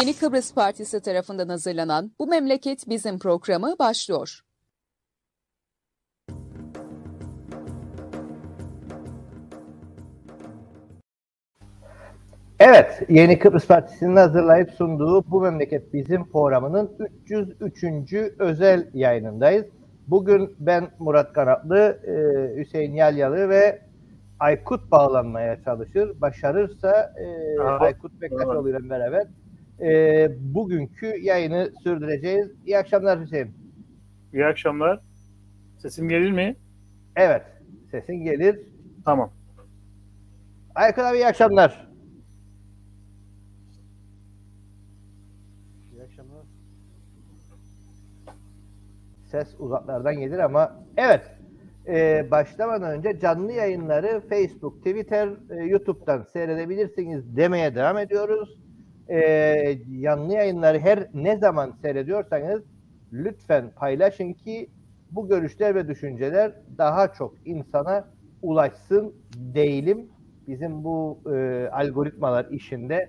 Yeni Kıbrıs Partisi tarafından hazırlanan Bu Memleket Bizim programı başlıyor. Evet, Yeni Kıbrıs Partisi'nin hazırlayıp sunduğu Bu Memleket Bizim programının 303. özel yayınındayız. Bugün ben Murat Kanatlı, e, Hüseyin Yalyalı ve Aykut bağlanmaya çalışır. Başarırsa e, Aykut Bektaşoğlu ile beraber e, bugünkü yayını sürdüreceğiz. İyi akşamlar Hüseyin. İyi akşamlar. Sesim gelir mi? Evet, sesin gelir. Tamam. Aykut abi iyi akşamlar. İyi akşamlar. Ses uzaklardan gelir ama evet e, başlamadan önce canlı yayınları Facebook, Twitter, e, YouTube'dan seyredebilirsiniz demeye devam ediyoruz. E, canlı yayınları her ne zaman seyrediyorsanız lütfen paylaşın ki bu görüşler ve düşünceler daha çok insana ulaşsın değilim. Bizim bu e, algoritmalar işinde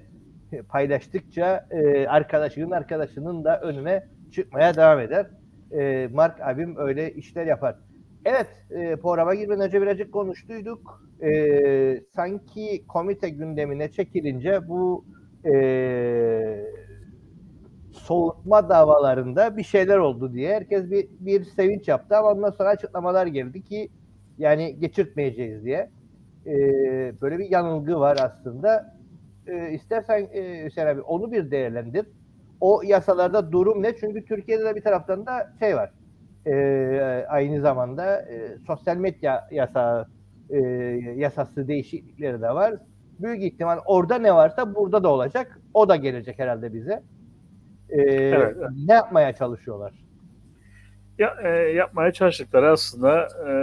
paylaştıkça e, arkadaşının arkadaşının da önüne çıkmaya devam eder. E, Mark abim öyle işler yapar. Evet, e, programa girmeden önce birazcık konuştuyduk. E, sanki komite gündemine çekilince bu e, soğutma davalarında bir şeyler oldu diye herkes bir, bir sevinç yaptı ama ondan sonra açıklamalar geldi ki yani geçirtmeyeceğiz diye. E, böyle bir yanılgı var aslında. E, istersen e, Hüseyin abi onu bir değerlendir. O yasalarda durum ne? Çünkü Türkiye'de de bir taraftan da şey var e, aynı zamanda e, sosyal medya yasa e, yasası değişiklikleri de var. Büyük ihtimal orada ne varsa burada da olacak. O da gelecek herhalde bize. E, evet, evet. Ne yapmaya çalışıyorlar? Ya, e, yapmaya çalıştıkları aslında e,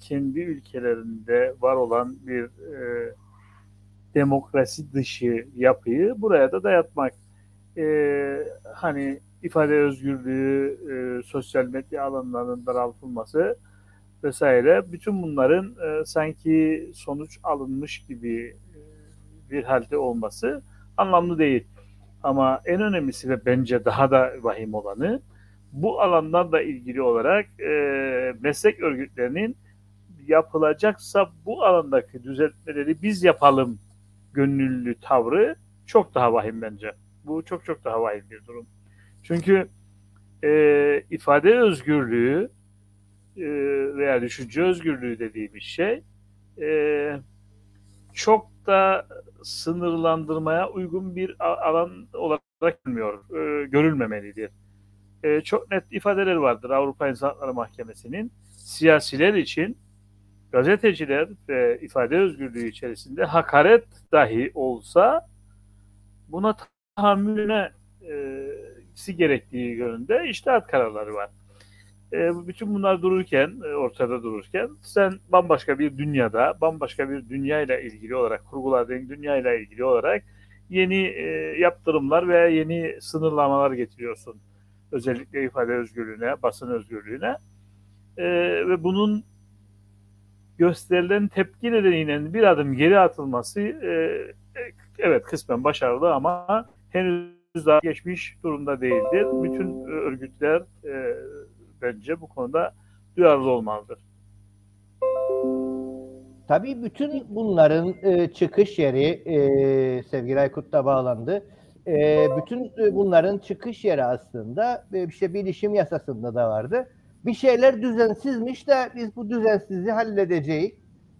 kendi ülkelerinde var olan bir e, demokrasi dışı yapıyı buraya da dayatmak. E, hani ifade özgürlüğü, e, sosyal medya alanlarının daraltılması vesaire bütün bunların e, sanki sonuç alınmış gibi e, bir halde olması anlamlı değil. Ama en önemlisi ve bence daha da vahim olanı bu alanlarla ilgili olarak e, meslek örgütlerinin yapılacaksa bu alandaki düzeltmeleri biz yapalım gönüllü tavrı çok daha vahim bence. Bu çok çok daha vahim bir durum. Çünkü e, ifade özgürlüğü e, veya düşünce özgürlüğü dediğimiz şey e, çok da sınırlandırmaya uygun bir alan olarak görülmüyor, e, görülmemelidir. E, çok net ifadeler vardır Avrupa İnsan Hakları Mahkemesi'nin siyasiler için gazeteciler ve ifade özgürlüğü içerisinde hakaret dahi olsa buna tahammülüne e, gerektiği yönünde iştahat kararları var. E, bütün bunlar dururken, e, ortada dururken sen bambaşka bir dünyada, bambaşka bir dünya ile ilgili olarak, kurguladığın dünya ile ilgili olarak yeni e, yaptırımlar veya yeni sınırlamalar getiriyorsun. Özellikle ifade özgürlüğüne, basın özgürlüğüne. E, ve bunun gösterilen tepki nedeniyle bir adım geri atılması e, e evet kısmen başarılı ama henüz daha geçmiş durumda değildir. Bütün örgütler e, bence bu konuda duyarlı olmalıdır. Tabii bütün bunların e, çıkış yeri e, sevgili Aykut bağlandı. E, bütün bunların çıkış yeri aslında e, işte bilişim yasasında da vardı. Bir şeyler düzensizmiş de biz bu düzensizliği halledeceğiz.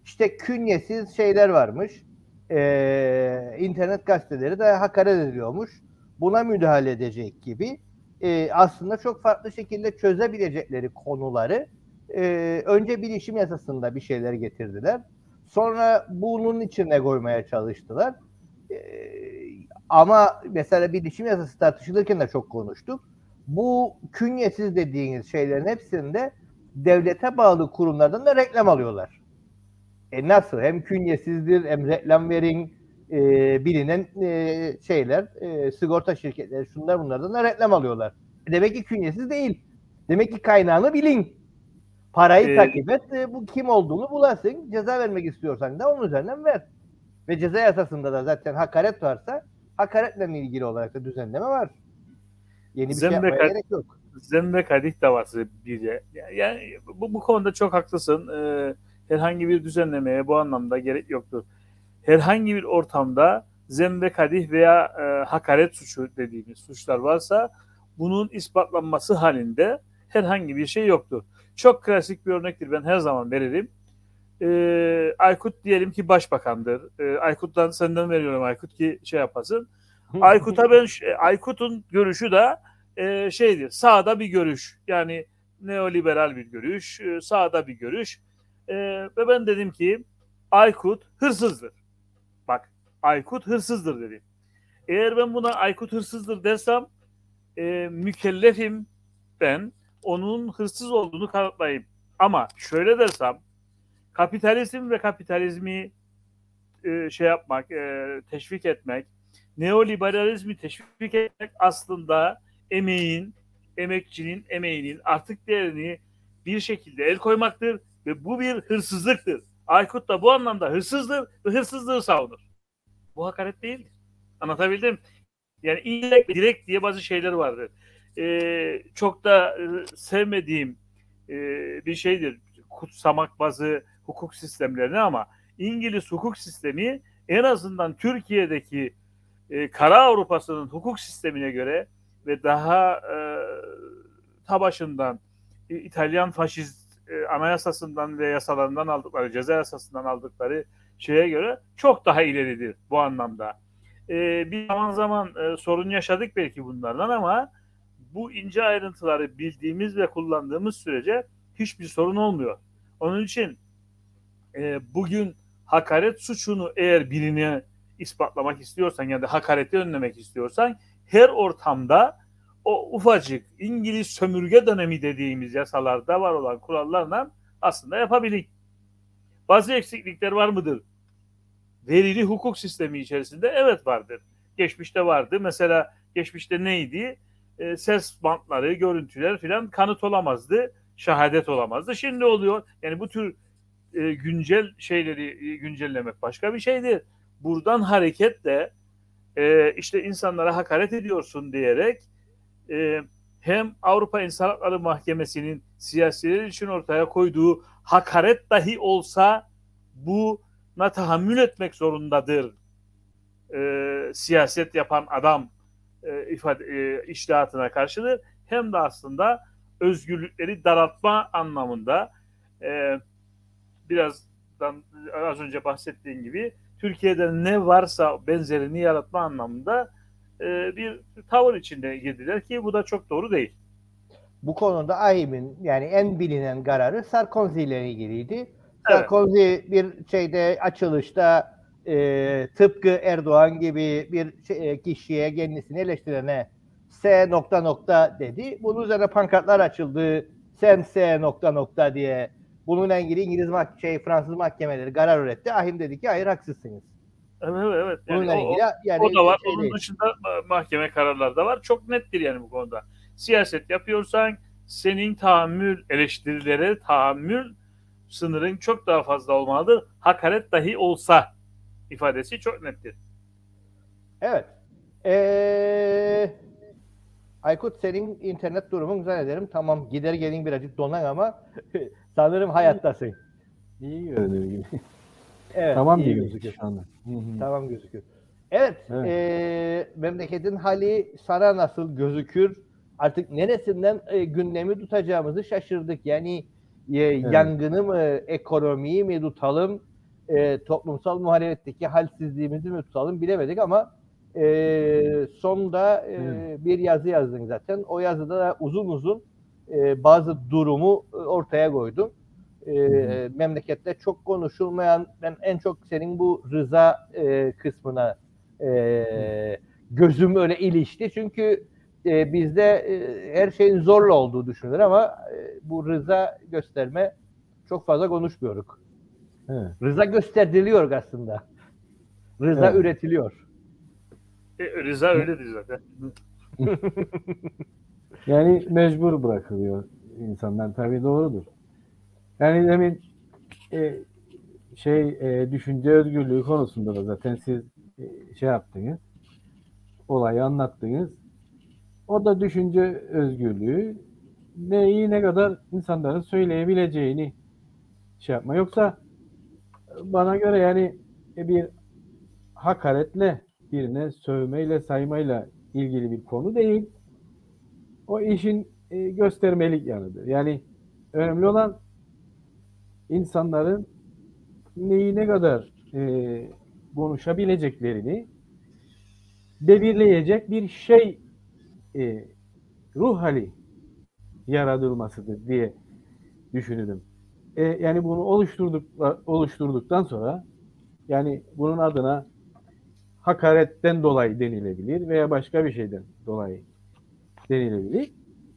İşte künyesiz şeyler varmış. E, internet gazeteleri de hakaret ediyormuş buna müdahale edecek gibi e, aslında çok farklı şekilde çözebilecekleri konuları e, önce bilişim yasasında bir şeyler getirdiler. Sonra bunun içine koymaya çalıştılar. E, ama mesela bilişim yasası tartışılırken de çok konuştuk. Bu künyesiz dediğiniz şeylerin hepsinde devlete bağlı kurumlardan da reklam alıyorlar. E nasıl? Hem künyesizdir hem reklam verin e, bilinen e, şeyler, e, sigorta şirketleri, şunlar bunlardan da reklam alıyorlar. Demek ki künyesiz değil. Demek ki kaynağını bilin. Parayı ee, takip et, e, bu kim olduğunu bulasın. Ceza vermek istiyorsan da onun üzerinden ver. Ve ceza yasasında da zaten hakaret varsa hakaretle ilgili olarak da düzenleme var. Yeni bir Zembe şey yapmaya gerek yok. Zembe kadih davası bir yani bu, bu konuda çok haklısın. Ee, herhangi bir düzenlemeye bu anlamda gerek yoktur. Herhangi bir ortamda zembe kadih veya e, hakaret suçu dediğimiz suçlar varsa bunun ispatlanması halinde herhangi bir şey yoktur. Çok klasik bir örnektir ben her zaman veririm. Ee, Aykut diyelim ki başbakandır. Ee, Aykut'tan senden veriyorum Aykut ki şey yapasın. Aykut'a ben Aykut'un görüşü de e, şeydir. Sağda bir görüş. Yani neoliberal bir görüş, e, sağda bir görüş. E, ve ben dedim ki Aykut hırsızdır. Aykut hırsızdır dedim. Eğer ben buna Aykut hırsızdır dersem e, mükellefim ben onun hırsız olduğunu kanıtlayayım. Ama şöyle dersem kapitalizm ve kapitalizmi e, şey yapmak, e, teşvik etmek, neoliberalizmi teşvik etmek aslında emeğin, emekçinin emeğinin artık değerini bir şekilde el koymaktır ve bu bir hırsızlıktır. Aykut da bu anlamda hırsızdır ve hırsızlığı savunur. Bu hakaret değildir. Anlatabildim? Yani indirekt direkt diye bazı şeyler vardır. Ee, çok da e, sevmediğim e, bir şeydir. Kutsamak bazı hukuk sistemlerini ama İngiliz hukuk sistemi en azından Türkiye'deki e, Kara Avrupa'sının hukuk sistemine göre ve daha e, ta başından İtalyan faşist e, anayasasından ve yasalarından aldıkları, ceza yasasından aldıkları şeye göre çok daha ileridir bu anlamda. E, bir zaman zaman e, sorun yaşadık belki bunlardan ama bu ince ayrıntıları bildiğimiz ve kullandığımız sürece hiçbir sorun olmuyor. Onun için e, bugün hakaret suçunu eğer birine ispatlamak istiyorsan ya da hakareti önlemek istiyorsan her ortamda o ufacık İngiliz sömürge dönemi dediğimiz yasalarda var olan kurallarla aslında yapabilir. Bazı eksiklikler var mıdır? Verili hukuk sistemi içerisinde evet vardır. Geçmişte vardı. Mesela geçmişte neydi? E, ses bantları, görüntüler filan kanıt olamazdı. Şehadet olamazdı. Şimdi oluyor. Yani bu tür e, güncel şeyleri e, güncellemek başka bir şeydir. Buradan hareketle e, işte insanlara hakaret ediyorsun diyerek e, hem Avrupa İnsan Hakları Mahkemesi'nin siyasiler için ortaya koyduğu hakaret dahi olsa buna tahammül etmek zorundadır. E, siyaset yapan adam e, ifade e, iştihatına karşıdır. Hem de aslında özgürlükleri daraltma anlamında e, birazdan az önce bahsettiğim gibi Türkiye'de ne varsa benzerini yaratma anlamında e, bir tavır içinde girdiler ki bu da çok doğru değil. Bu konuda AİHM'in yani en bilinen kararı Sarkozy ile ilgiliydi. Evet. Sarkozy bir şeyde açılışta e, tıpkı Erdoğan gibi bir şey, kişiye kendisini eleştirene S nokta nokta dedi. Bunun üzerine pankartlar açıldı. Sen S nokta nokta diye. Bununla ilgili İngiliz mah- şey Fransız mahkemeleri karar üretti. Ahim dedi ki hayır haksızsınız. Evet evet. Yani Bununla o, ilgili yani o da var. şey Onun değil. dışında mahkeme kararları da var. Çok nettir yani bu konuda. Siyaset yapıyorsan senin tahammül eleştirilere tahammül sınırın çok daha fazla olmalıdır. Hakaret dahi olsa ifadesi çok nettir. Evet. Ee, Aykut senin internet durumun zannederim tamam gider gelin birazcık donan ama sanırım hayattasın. İyi görünüyor gibi. Evet. tamam iyi gözüküyor. şu anda. Hı hı. Tamam gözüküyor. Evet, Evet. ee, memleketin hali sana nasıl gözükür? Artık neresinden e, gündemi tutacağımızı şaşırdık. Yani e, yangını mı, ekonomiyi mi tutalım, e, toplumsal muhalefetteki halsizliğimizi mi tutalım bilemedik ama e, sonunda e, Evet. bir yazı yazdın zaten. O yazıda da uzun uzun e, bazı durumu e, ortaya koydun. E, memlekette çok konuşulmayan, ben en çok senin bu rıza e, kısmına e, gözüm öyle ilişti. Çünkü e, bizde e, her şeyin zorla olduğu düşünülür ama e, bu rıza gösterme çok fazla konuşmuyoruz. Evet. Rıza gösteriliyor aslında. Rıza Evet. üretiliyor. E, Rıza öyledir zaten. Yani mecbur bırakılıyor insanlar tabii doğrudur. Yani demin e, şey e, düşünce özgürlüğü konusunda da zaten siz e, şey yaptınız. olayı anlattınız. O da düşünce özgürlüğü neyi ne kadar insanların söyleyebileceğini şey yapma. Yoksa bana göre yani bir hakaretle birine sövmeyle saymayla ilgili bir konu değil. O işin e, göstermelik yanıdır. Yani önemli olan insanların neyi ne kadar e, konuşabileceklerini belirleyecek bir şey e, ruh hali yaratılmasıdır diye düşünürüm. E, yani bunu oluşturduk oluşturduktan sonra yani bunun adına hakaretten dolayı denilebilir veya başka bir şeyden dolayı denilebilir.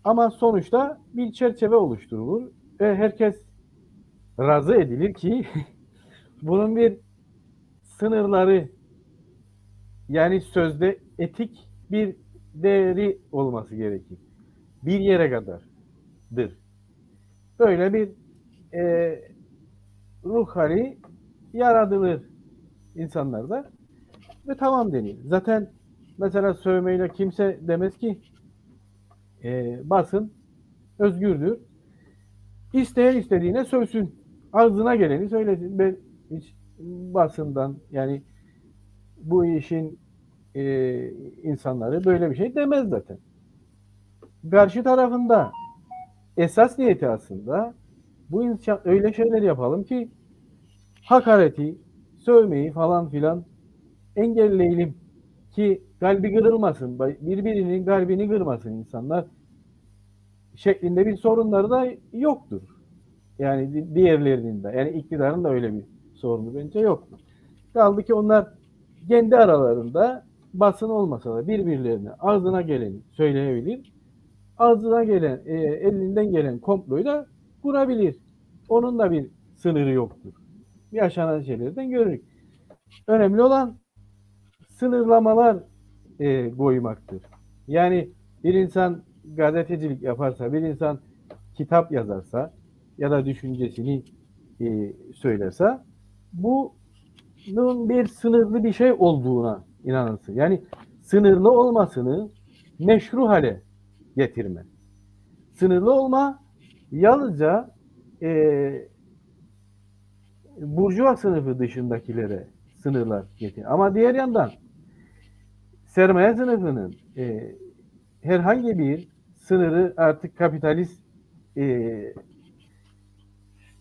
Ama sonuçta bir çerçeve oluşturulur ve herkes razı edilir ki bunun bir sınırları yani sözde etik bir değeri olması gerekir. Bir yere kadardır. Böyle bir e, ruh hali yaratılır insanlarda ve tamam denir. Zaten mesela sövmeyle kimse demez ki e, basın özgürdür. İsteyen istediğine sövsün. Ağzına geleni söylesin. Ben hiç basından yani bu işin e, insanları böyle bir şey demez zaten. Karşı tarafında esas niyeti aslında bu insan öyle şeyler yapalım ki hakareti, sövmeyi falan filan engelleyelim ki kalbi kırılmasın, birbirinin kalbini kırmasın insanlar şeklinde bir sorunları da yoktur. Yani diğerlerinin de. Yani iktidarın da öyle bir sorunu bence yoktur. Kaldı ki onlar kendi aralarında basın olmasa da birbirlerine ağzına geleni söyleyebilir. Ağzına gelen, e, elinden gelen komployu da kurabilir. Onun da bir sınırı yoktur. Yaşanan şeylerden görürük. Önemli olan sınırlamalar e, koymaktır. Yani bir insan gazetecilik yaparsa, bir insan kitap yazarsa ya da düşüncesini e, söylerse bunun bir sınırlı bir şey olduğuna inanırsın. Yani sınırlı olmasını meşru hale getirme. Sınırlı olma yalnızca e, burjuva sınıfı dışındakilere sınırlar getir. Ama diğer yandan sermaye sınıfının e, herhangi bir sınırı artık kapitalist e,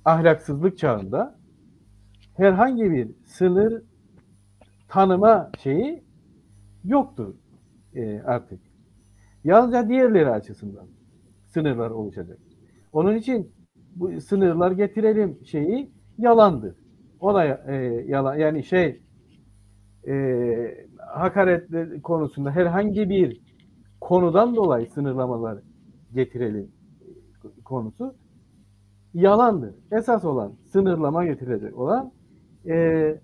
ahlaksızlık çağında herhangi bir sınır tanıma şeyi yoktur e, artık. Yalnızca diğerleri açısından sınırlar oluşacak. Onun için bu sınırlar getirelim şeyi yalandır. O da e, yalan yani şey e, hakaret konusunda herhangi bir konudan dolayı sınırlamalar getirelim konusu yalandır. Esas olan sınırlama getirecek olan e,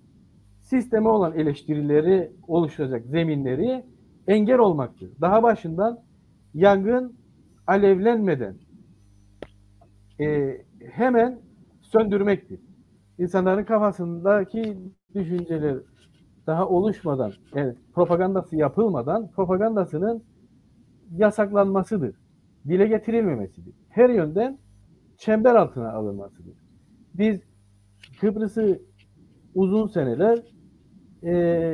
sisteme olan eleştirileri oluşturacak zeminleri engel olmaktır. Daha başından yangın alevlenmeden e, hemen söndürmektir. İnsanların kafasındaki düşünceler daha oluşmadan, yani propagandası yapılmadan propagandasının yasaklanmasıdır. Dile getirilmemesidir. Her yönden çember altına alınmasıdır. Biz Kıbrıs'ı uzun seneler e,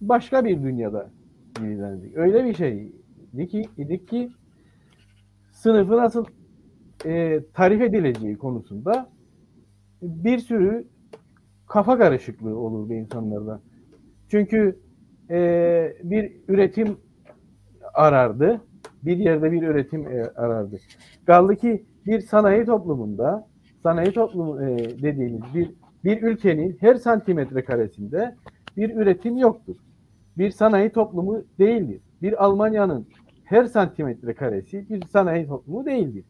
başka bir dünyada ilgilendik. Öyle bir şeydi ki, idik ki sınıfı nasıl e, tarif edileceği konusunda bir sürü kafa karışıklığı olur bir insanlarda. Çünkü e, bir üretim arardı. Bir yerde bir üretim e, arardı. Kaldı ki bir sanayi toplumunda sanayi toplumu e, dediğimiz bir bir ülkenin her santimetre karesinde bir üretim yoktur. Bir sanayi toplumu değildir. Bir Almanya'nın her santimetre karesi bir sanayi toplumu değildir.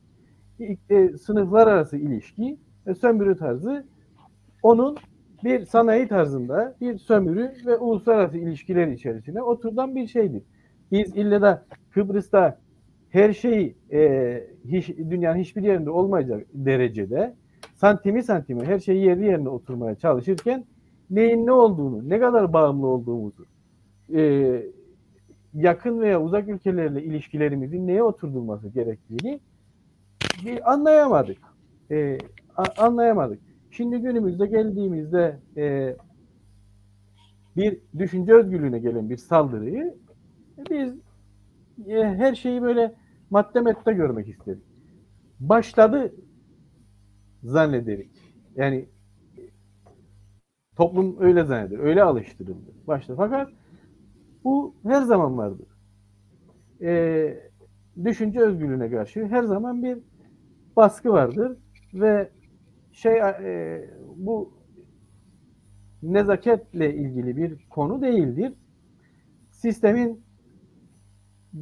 E, sınıflar arası ilişki ve sömürü tarzı onun bir sanayi tarzında bir sömürü ve uluslararası ilişkiler içerisine oturulan bir şeydir. Biz ille de Kıbrıs'ta her şey e, hiç, dünyanın hiçbir yerinde olmayacak derecede santimi santimi her şey yerli yerine oturmaya çalışırken neyin ne olduğunu, ne kadar bağımlı olduğumuzu e, yakın veya uzak ülkelerle ilişkilerimizin neye oturtulması gerektiğini bir anlayamadık. E, a- anlayamadık. Şimdi günümüzde geldiğimizde e, bir düşünce özgürlüğüne gelen bir saldırıyı biz e, her şeyi böyle madde madde görmek istedik. Başladı zannederek. Yani toplum öyle zanneder. Öyle alıştırıldı. Başta. Fakat bu her zaman vardır. Ee, düşünce özgürlüğüne karşı her zaman bir baskı vardır ve şey e, bu nezaketle ilgili bir konu değildir. Sistemin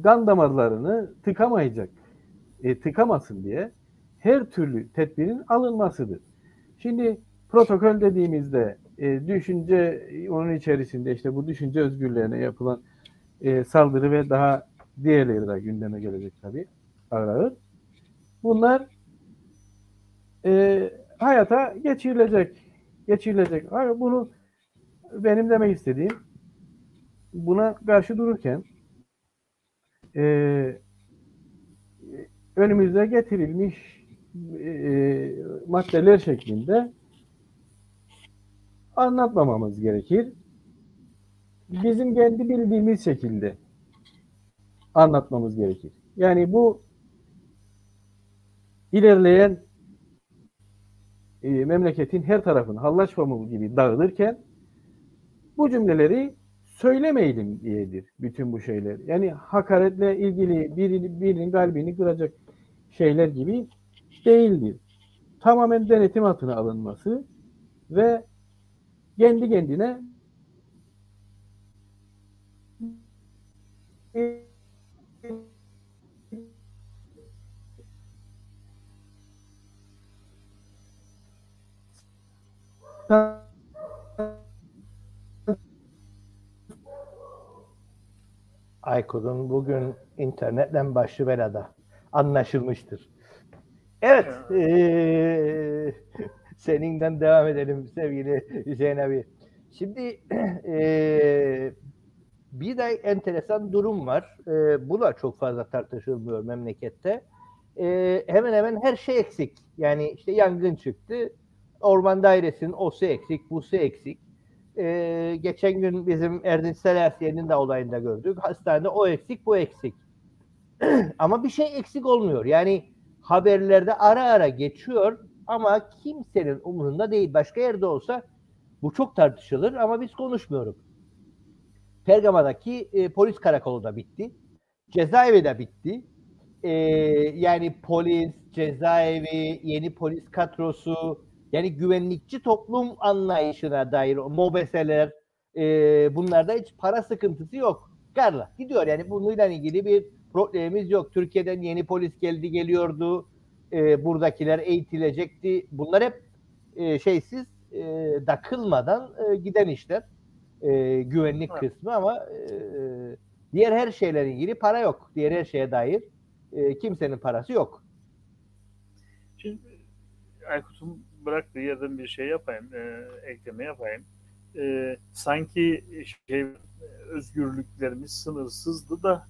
kan damarlarını tıkamayacak, e, tıkamasın diye her türlü tedbirin alınmasıdır. Şimdi protokol dediğimizde e, düşünce onun içerisinde işte bu düşünce özgürlüğüne yapılan e, saldırı ve daha diğerleri de gündeme gelecek tabii ağır ağır. Bunlar e, hayata geçirilecek. Geçirilecek. Hayır, bunu benim demek istediğim buna karşı dururken e, önümüze getirilmiş e, maddeler şeklinde anlatmamamız gerekir. Bizim kendi bildiğimiz şekilde anlatmamız gerekir. Yani bu ilerleyen e, memleketin her tarafını hallaç pamuğu gibi dağılırken bu cümleleri söylemeyelim diyedir bütün bu şeyler. Yani hakaretle ilgili birini, birinin kalbini kıracak şeyler gibi değildir. Tamamen denetim altına alınması ve kendi kendine Aykut'un bugün internetten başı belada. Anlaşılmıştır. Evet. eee, seninden devam edelim sevgili Hüseyin abi. Şimdi eee, bir de enteresan durum var. Eee, bu da çok fazla tartışılmıyor memlekette. Eee, hemen hemen her şey eksik. Yani işte yangın çıktı. Orman dairesinin osu eksik, busu eksik. Ee, geçen gün bizim Erdinç Selasiye'nin de olayında gördük. Hastanede o eksik, bu eksik. ama bir şey eksik olmuyor. Yani haberlerde ara ara geçiyor ama kimsenin umurunda değil. Başka yerde olsa bu çok tartışılır ama biz konuşmuyoruz. Pergama'daki e, polis karakolu da bitti. Cezaevi de bitti. E, yani polis, cezaevi, yeni polis kadrosu, yani güvenlikçi toplum anlayışına dair mobeseler e, bunlarda hiç para sıkıntısı yok. Garla gidiyor yani bununla ilgili bir problemimiz yok. Türkiye'den yeni polis geldi geliyordu. E, buradakiler eğitilecekti. Bunlar hep e, şeysiz e, dakılmadan e, giden işler. E, güvenlik Evet. kısmı ama e, diğer her şeylerin ilgili para yok. Diğer her şeye dair e, kimsenin parası yok. Şimdi Aykut'un bıraktığı yerden bir şey yapayım, e, ekleme yapayım. E, sanki şey özgürlüklerimiz sınırsızdı da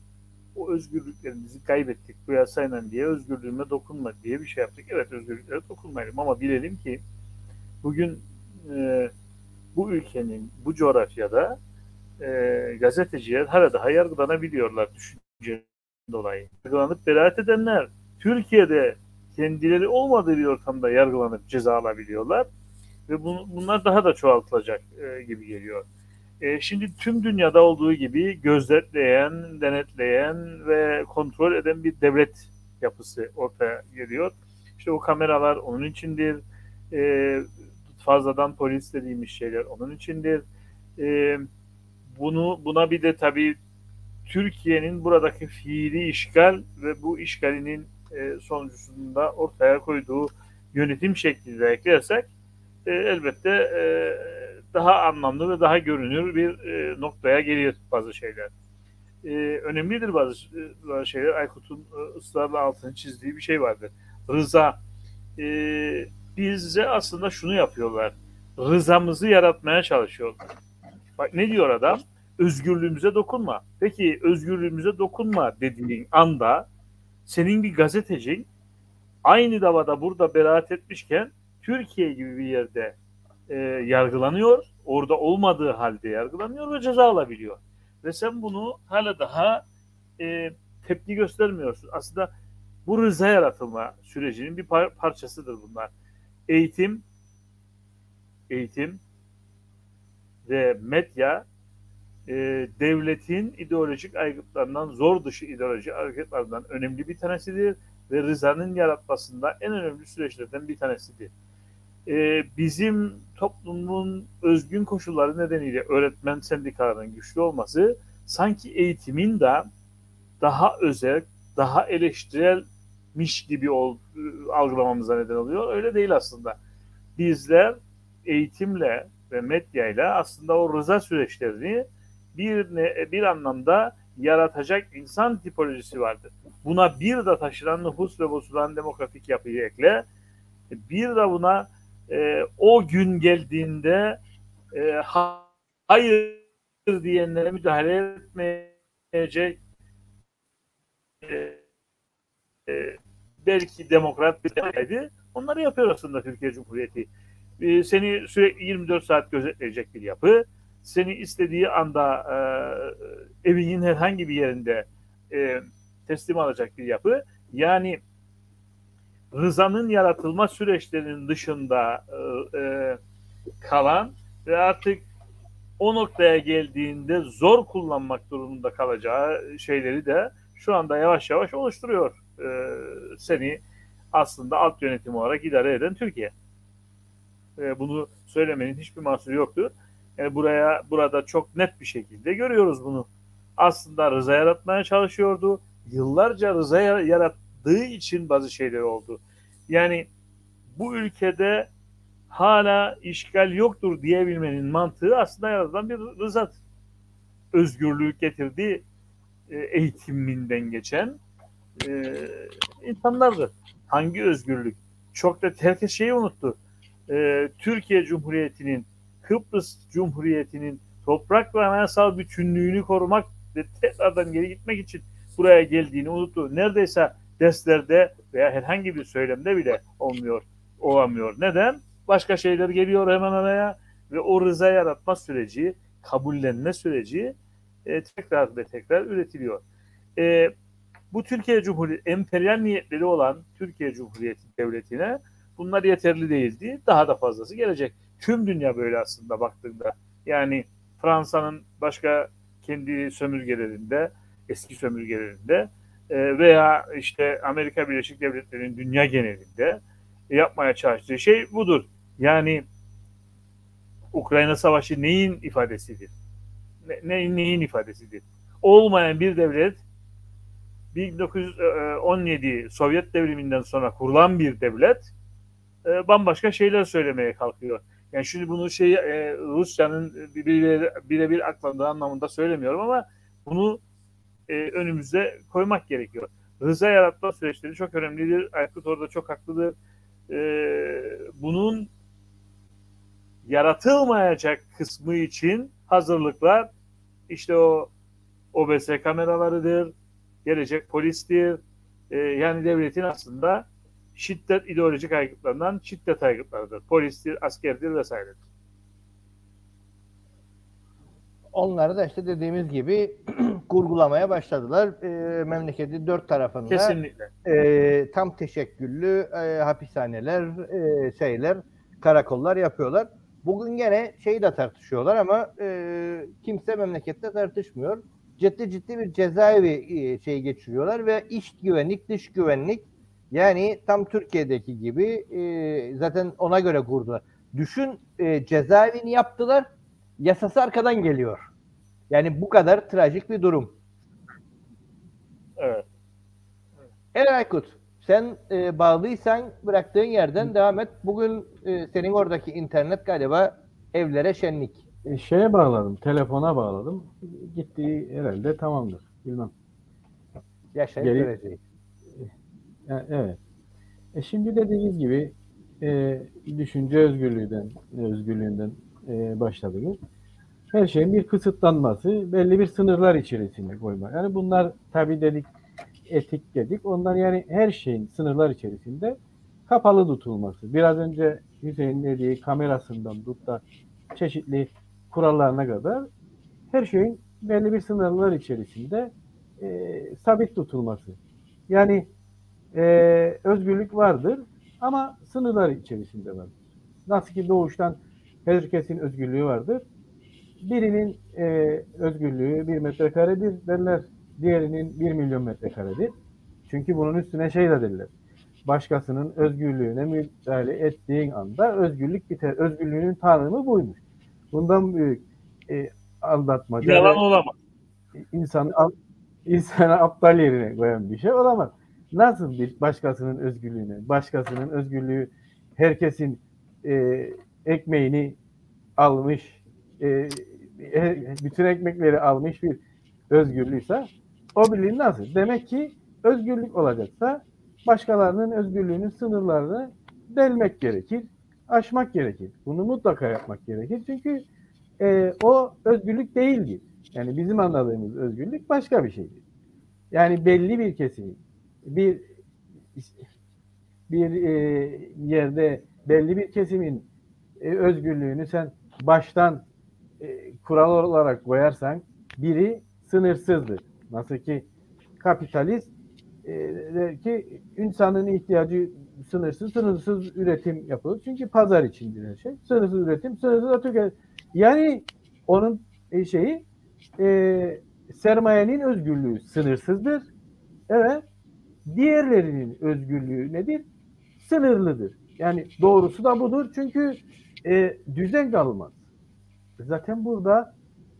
o özgürlüklerimizi kaybettik bu yasayla diye özgürlüğüme dokunma diye bir şey yaptık. Evet özgürlüklere dokunmayalım ama bilelim ki bugün e, bu ülkenin bu coğrafyada e, gazeteciler hala daha yargılanabiliyorlar düşünce dolayı. Yargılanıp beraat edenler Türkiye'de kendileri olmadığı bir ortamda yargılanıp ceza alabiliyorlar ve bu, bunlar daha da çoğaltılacak e, gibi geliyor. E, şimdi tüm dünyada olduğu gibi gözetleyen, denetleyen ve kontrol eden bir devlet yapısı ortaya geliyor. İşte o kameralar onun içindir. E, fazladan polis dediğimiz şeyler onun içindir. E, bunu buna bir de tabii Türkiye'nin buradaki fiili işgal ve bu işgalinin e, sonucunda ortaya koyduğu yönetim şekli de eklersek e, elbette e, daha anlamlı ve daha görünür bir e, noktaya geliyor bazı şeyler. E, önemlidir bazı, e, bazı şeyler. Aykut'un e, ısrarla altını çizdiği bir şey vardır. Rıza. E, bize aslında şunu yapıyorlar. Rızamızı yaratmaya çalışıyorlar. Bak ne diyor adam? özgürlüğümüze dokunma. Peki özgürlüğümüze dokunma dediğin anda senin bir gazetecin aynı davada burada beraat etmişken Türkiye gibi bir yerde e, yargılanıyor. Orada olmadığı halde yargılanıyor ve ceza alabiliyor. Ve sen bunu hala daha e, tepki göstermiyorsun. Aslında bu rıza yaratılma sürecinin bir par- parçasıdır bunlar. Eğitim, eğitim ve medya e, devletin ideolojik aygıtlarından, zor dışı ideolojik aygıtlarından önemli bir tanesidir ve rızanın yaratmasında en önemli süreçlerden bir tanesidir. E, bizim toplumun özgün koşulları nedeniyle öğretmen sendikalarının güçlü olması sanki eğitimin de daha özel, daha eleştirelmiş gibi ol, algılamamıza neden oluyor. Öyle değil aslında. Bizler eğitimle ve medyayla aslında o rıza süreçlerini bir ne, bir anlamda yaratacak insan tipolojisi vardır. Buna bir de taşınan nüfus ve bozulan demografik yapıyı ekle. Bir de buna e, o gün geldiğinde e, hayır diyenlere müdahale etmeyecek e, e, belki demokrat bir yapıydı. Onları yapıyor aslında Türkiye Cumhuriyeti. E, seni sürekli 24 saat gözetleyecek bir yapı. Seni istediği anda e, evinin herhangi bir yerinde e, teslim alacak bir yapı. Yani rızanın yaratılma süreçlerinin dışında e, e, kalan ve artık o noktaya geldiğinde zor kullanmak durumunda kalacağı şeyleri de şu anda yavaş yavaş oluşturuyor e, seni aslında alt yönetim olarak idare eden Türkiye. E, bunu söylemenin hiçbir mahsuru yoktu. Yani buraya burada çok net bir şekilde görüyoruz bunu. Aslında rıza yaratmaya çalışıyordu. Yıllarca rıza yarattığı için bazı şeyler oldu. Yani bu ülkede hala işgal yoktur diyebilmenin mantığı aslında yaratılan bir rızat. Özgürlük getirdi e, eğitiminden geçen e, insanlardı. Hangi özgürlük? Çok da herkes şeyi unuttu. E, Türkiye Cumhuriyeti'nin, Kıbrıs Cumhuriyeti'nin toprak ve anayasal bütünlüğünü korumak ve tekrardan geri gitmek için buraya geldiğini unuttu. Neredeyse derslerde veya herhangi bir söylemde bile olmuyor, olamıyor. Neden? Başka şeyler geliyor hemen araya ve o rıza yaratma süreci, kabullenme süreci e, tekrar ve tekrar üretiliyor. E, bu Türkiye Cumhuriyeti, emperyal niyetleri olan Türkiye Cumhuriyeti Devleti'ne bunlar yeterli değildi. Daha da fazlası gelecek. Tüm dünya böyle aslında baktığında. Yani Fransa'nın başka kendi sömürgelerinde, eski sömürgelerinde veya işte Amerika Birleşik Devletleri'nin dünya genelinde yapmaya çalıştığı şey budur. Yani Ukrayna Savaşı neyin ifadesidir? Ne, neyin ifadesidir? Olmayan bir devlet 1917 Sovyet devriminden sonra kurulan bir devlet e, bambaşka şeyler söylemeye kalkıyor. Yani şimdi bunu şey e, Rusya'nın birebir bire aklandığı anlamında söylemiyorum ama bunu e, önümüze koymak gerekiyor. Rıza yaratma süreçleri çok önemlidir. Aykut orada çok haklıdır. bunun yaratılmayacak kısmı için hazırlıklar işte o OBS kameralarıdır, gelecek polistir. E, yani devletin aslında şiddet ideolojik aygıtlarından şiddet aygıtlarıdır. Polistir, askerdir vesairedir. Onları da işte dediğimiz gibi kurgulamaya başladılar. E, memleketi dört tarafında Kesinlikle. E, tam teşekküllü e, hapishaneler, e, şeyler, karakollar yapıyorlar. Bugün gene şeyi de tartışıyorlar ama e, kimse memlekette tartışmıyor. Ciddi ciddi bir cezaevi e, şey geçiriyorlar ve iç güvenlik, dış güvenlik yani tam Türkiye'deki gibi e, zaten ona göre kurdular. Düşün e, cezaevini yaptılar, yasası arkadan geliyor. Yani bu kadar trajik bir durum. Evet. Evet Aykut. Sen e, bağlıysan bıraktığın yerden devam et. Bugün e, senin oradaki internet galiba evlere şenlik. E, şeye bağladım, telefona bağladım. Gitti herhalde tamamdır. Bilmem. Yaşayıp Geri- göreceğiz. E, evet. E, şimdi dediğiniz gibi e, düşünce özgürlüğünden özgürlüğünden e, başladınız. Her şeyin bir kısıtlanması, belli bir sınırlar içerisinde koyma. Yani bunlar tabi dedik etik dedik. Ondan yani her şeyin sınırlar içerisinde kapalı tutulması. Biraz önce Hüseyin dediği kamerasından tut da çeşitli kurallarına kadar her şeyin belli bir sınırlar içerisinde e, sabit tutulması. Yani e, özgürlük vardır ama sınırlar içerisinde vardır. Nasıl ki doğuştan herkesin özgürlüğü vardır. Birinin e, özgürlüğü bir metrekaredir derler. Diğerinin bir milyon metrekaredir. Çünkü bunun üstüne şey de derler. Başkasının özgürlüğüne müdahale ettiğin anda özgürlük biter. Özgürlüğünün tanımı buymuş. Bundan büyük e, aldatmaca. Yalan olamaz. İnsan, insanı aptal yerine koyan bir şey olamaz. Nasıl bir başkasının özgürlüğüne, başkasının özgürlüğü herkesin e, ekmeğini almış, e, bütün ekmekleri almış bir özgürlüğüse o birliğin nasıl? Demek ki özgürlük olacaksa başkalarının özgürlüğünün sınırlarını delmek gerekir, aşmak gerekir. Bunu mutlaka yapmak gerekir. Çünkü e, o özgürlük değildir. Yani bizim anladığımız özgürlük başka bir şeydir. Yani belli bir kesimin bir bir e, yerde belli bir kesimin e, özgürlüğünü sen baştan e, kural olarak koyarsan biri sınırsızdır. Nasıl ki kapitalist e, ki insanın ihtiyacı sınırsız, sınırsız üretim yapılır. Çünkü pazar içindir her şey. Sınırsız üretim, sınırsız tüketim. Yani onun e, şeyi e, sermayenin özgürlüğü sınırsızdır. Evet. Diğerlerinin özgürlüğü nedir? Sınırlıdır. Yani doğrusu da budur. Çünkü e, düzen kalmaz. Zaten burada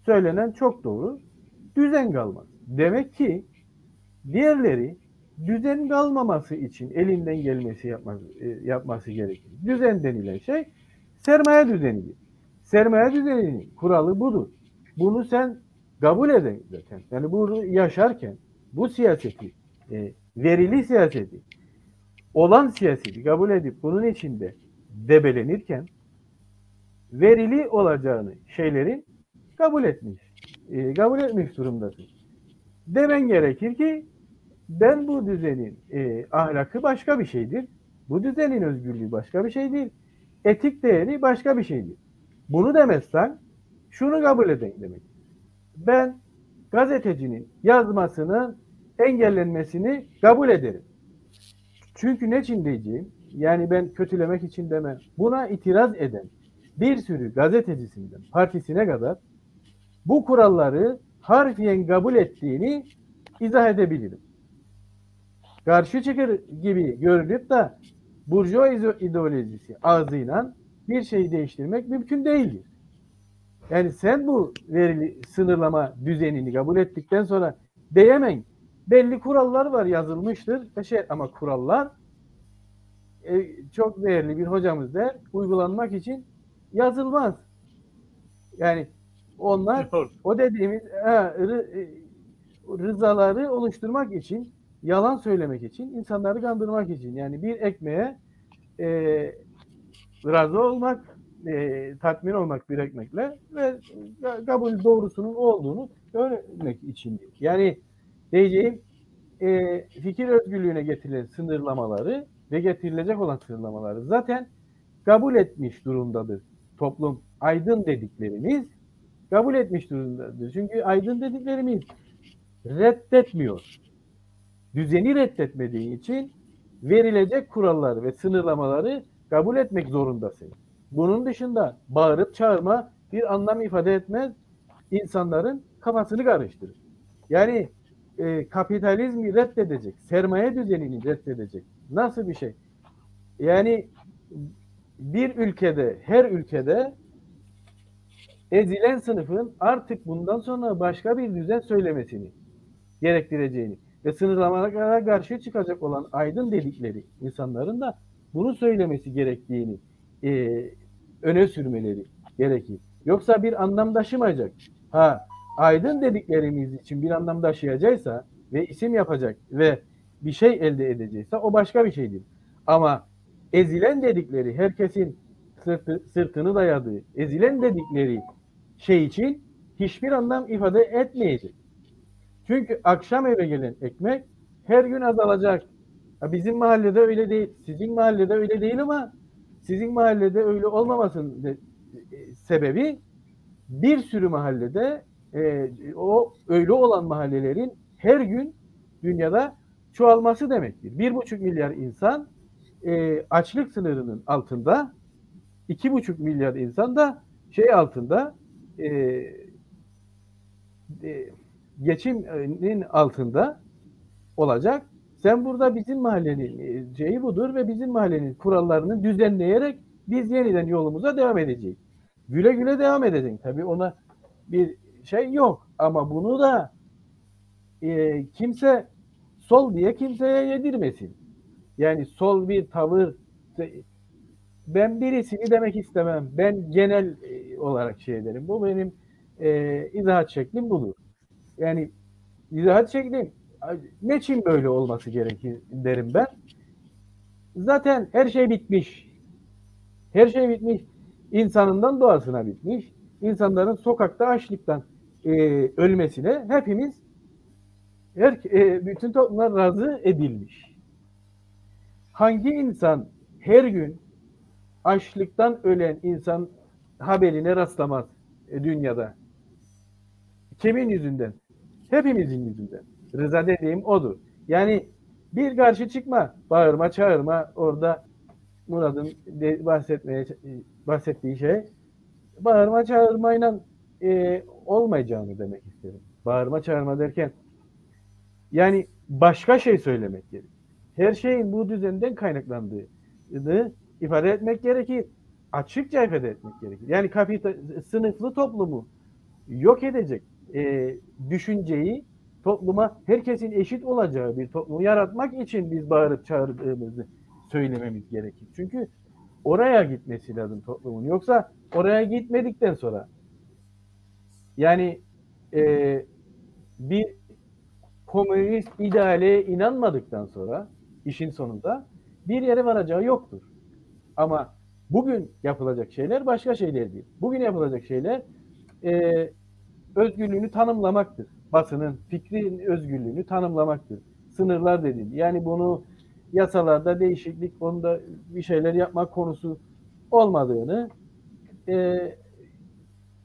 söylenen çok doğru. Düzen kalmaz. Demek ki diğerleri düzen kalmaması için elinden gelmesi yapması, e, yapması gerekir. Düzen denilen şey sermaye düzenidir. Sermaye düzeninin kuralı budur. Bunu sen kabul eden zaten. Yani bunu yaşarken bu siyaseti, e, verili siyaseti, olan siyaseti kabul edip bunun içinde debelenirken verili olacağını şeylerin kabul etmiş. E, kabul etmiş durumdasın. Demen gerekir ki ben bu düzenin e, ahlakı başka bir şeydir. Bu düzenin özgürlüğü başka bir şeydir. Etik değeri başka bir şeydir. Bunu demezsen şunu kabul edin demek. Ben gazetecinin yazmasının engellenmesini kabul ederim. Çünkü ne için diyeceğim? Yani ben kötülemek için demem. Buna itiraz eden bir sürü gazetecisinden partisine kadar bu kuralları harfiyen kabul ettiğini izah edebilirim. Karşı çıkır gibi görülüp de burjuva ideolojisi ağzıyla bir şeyi değiştirmek mümkün değildir. Yani sen bu verili sınırlama düzenini kabul ettikten sonra diyemen belli kurallar var yazılmıştır. Şey, ama kurallar e, çok değerli bir hocamız der uygulanmak için yazılmaz. Yani onlar o dediğimiz e, rızaları oluşturmak için yalan söylemek için insanları kandırmak için yani bir ekmeğe e, razı olmak e, tatmin olmak bir ekmekle ve kabul doğrusunun olduğunu görmek için. Yani diyeceğim e, fikir özgürlüğüne getirilen sınırlamaları ve getirilecek olan sınırlamaları zaten kabul etmiş durumdadır toplum. Aydın dediklerimiz kabul etmiş durumdadır. Çünkü aydın dediklerimiz reddetmiyor. Düzeni reddetmediği için verilecek kuralları ve sınırlamaları kabul etmek zorundasın. Bunun dışında bağırıp çağırma bir anlam ifade etmez. İnsanların kafasını karıştırır. Yani e, kapitalizmi reddedecek, sermaye düzenini reddedecek. Nasıl bir şey? Yani bir ülkede, her ülkede ezilen sınıfın artık bundan sonra başka bir düzen söylemesini gerektireceğini ve sınırlamalara karşı çıkacak olan aydın dedikleri insanların da bunu söylemesi gerektiğini e, öne sürmeleri gerekir. Yoksa bir anlam taşımayacak. Ha aydın dediklerimiz için bir anlam taşıyacaksa ve isim yapacak ve bir şey elde edecekse o başka bir şeydir. Ama ezilen dedikleri herkesin sırtı, sırtını dayadığı, ezilen dedikleri şey için hiçbir anlam ifade etmeyecek. Çünkü akşam eve gelen ekmek her gün azalacak. Ha, bizim mahallede öyle değil. Sizin mahallede öyle değil ama sizin mahallede öyle olmamasının de- e, sebebi bir sürü mahallede e, o öyle olan mahallelerin her gün dünyada çoğalması demektir. Bir buçuk milyar insan e, açlık sınırının altında, iki buçuk milyar insan da şey altında e, e, geçimin altında olacak. Sen burada bizim mahallenin e, şeyi budur ve bizim mahallenin kurallarını düzenleyerek biz yeniden yolumuza devam edeceğiz. Güle güle devam edeceksin. Tabii ona bir şey yok ama bunu da e, kimse sol diye kimseye yedirmesin. Yani sol bir tavır ben birisini demek istemem. Ben genel e, olarak şey ederim. Bu benim e, izahat şeklim budur. Yani izahat şeklim ne için böyle olması gerekir derim ben. Zaten her şey bitmiş. Her şey bitmiş. İnsanından doğasına bitmiş. İnsanların sokakta açlıktan e, ölmesine hepimiz her, e, bütün toplumlar razı edilmiş. Hangi insan her gün açlıktan ölen insan haberine rastlamaz e, dünyada? Kimin yüzünden? Hepimizin yüzünden. Rıza dediğim odur. Yani bir karşı çıkma, bağırma, çağırma orada Murat'ın de bahsetmeye bahsettiği şey bağırma çağırmayla e, olmayacağını demek isterim. Bağırma çağırma derken yani başka şey söylemek gerekir. Her şeyin bu düzenden kaynaklandığını ifade etmek gerekir. Açıkça ifade etmek gerekir. Yani kapital sınıflı toplumu yok edecek e, düşünceyi topluma herkesin eşit olacağı bir toplumu yaratmak için biz bağırıp çağırdığımızı söylememiz gerekir. Çünkü oraya gitmesi lazım toplumun. Yoksa oraya gitmedikten sonra yani e, bir komünist ideale inanmadıktan sonra işin sonunda bir yere varacağı yoktur. Ama bugün yapılacak şeyler başka şeylerdir. Bugün yapılacak şeyler e, özgürlüğünü tanımlamaktır. Basının fikrin özgürlüğünü tanımlamaktır. Sınırlar dediğim. Yani bunu yasalarda değişiklik, onda bir şeyler yapmak konusu olmadığını e,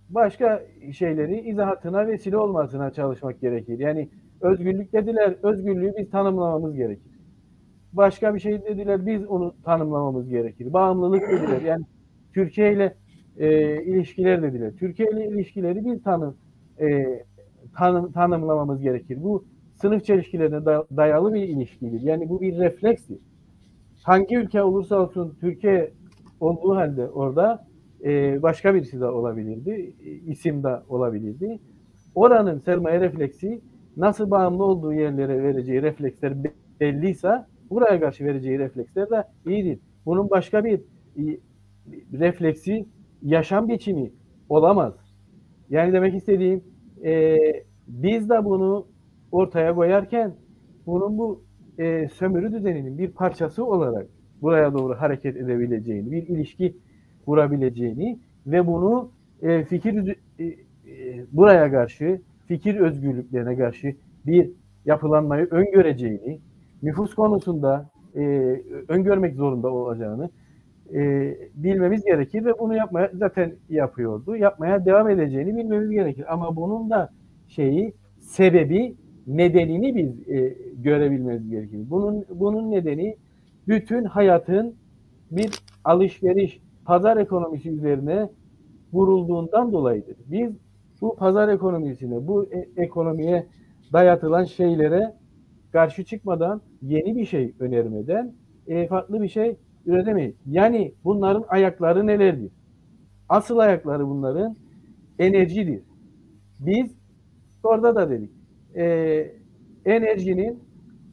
başka şeyleri izahatına vesile olmasına çalışmak gerekir. Yani özgürlük dediler, özgürlüğü biz tanımlamamız gerekir. Başka bir şey dediler, biz onu tanımlamamız gerekir. Bağımlılık dediler. Yani Türkiye ile e, ilişkiler dediler. Türkiye ile ilişkileri biz tanım e, tanım, tanımlamamız gerekir. Bu sınıf çelişkilerine dayalı bir ilişkidir. Yani bu bir reflekstir. Hangi ülke olursa olsun Türkiye olduğu halde orada e, başka birisi de olabilirdi. E, isim de olabilirdi. Oranın sermaye refleksi nasıl bağımlı olduğu yerlere vereceği refleksler belliyse buraya karşı vereceği refleksler de iyidir. Bunun başka bir e, refleksi yaşam biçimi olamaz. Yani demek istediğim e, biz de bunu ortaya koyarken bunun bu e, sömürü düzeninin bir parçası olarak buraya doğru hareket edebileceğini, bir ilişki kurabileceğini ve bunu e, fikir e, e, buraya karşı fikir özgürlüklerine karşı bir yapılanmayı öngöreceğini, nüfus konusunda e, öngörmek zorunda olacağını e, bilmemiz gerekir ve bunu yapmaya zaten yapıyordu. Yapmaya devam edeceğini bilmemiz gerekir. Ama bunun da şeyi sebebi nedenini biz e, görebilmemiz gerekir. Bunun bunun nedeni bütün hayatın bir alışveriş, pazar ekonomisi üzerine vurulduğundan dolayıdır. Biz bu pazar ekonomisine, bu e- ekonomiye dayatılan şeylere karşı çıkmadan, yeni bir şey önermeden e, farklı bir şey üretemeyiz. Yani bunların ayakları nelerdir? Asıl ayakları bunların enerjidir. Biz orada da dedik. E, enerjinin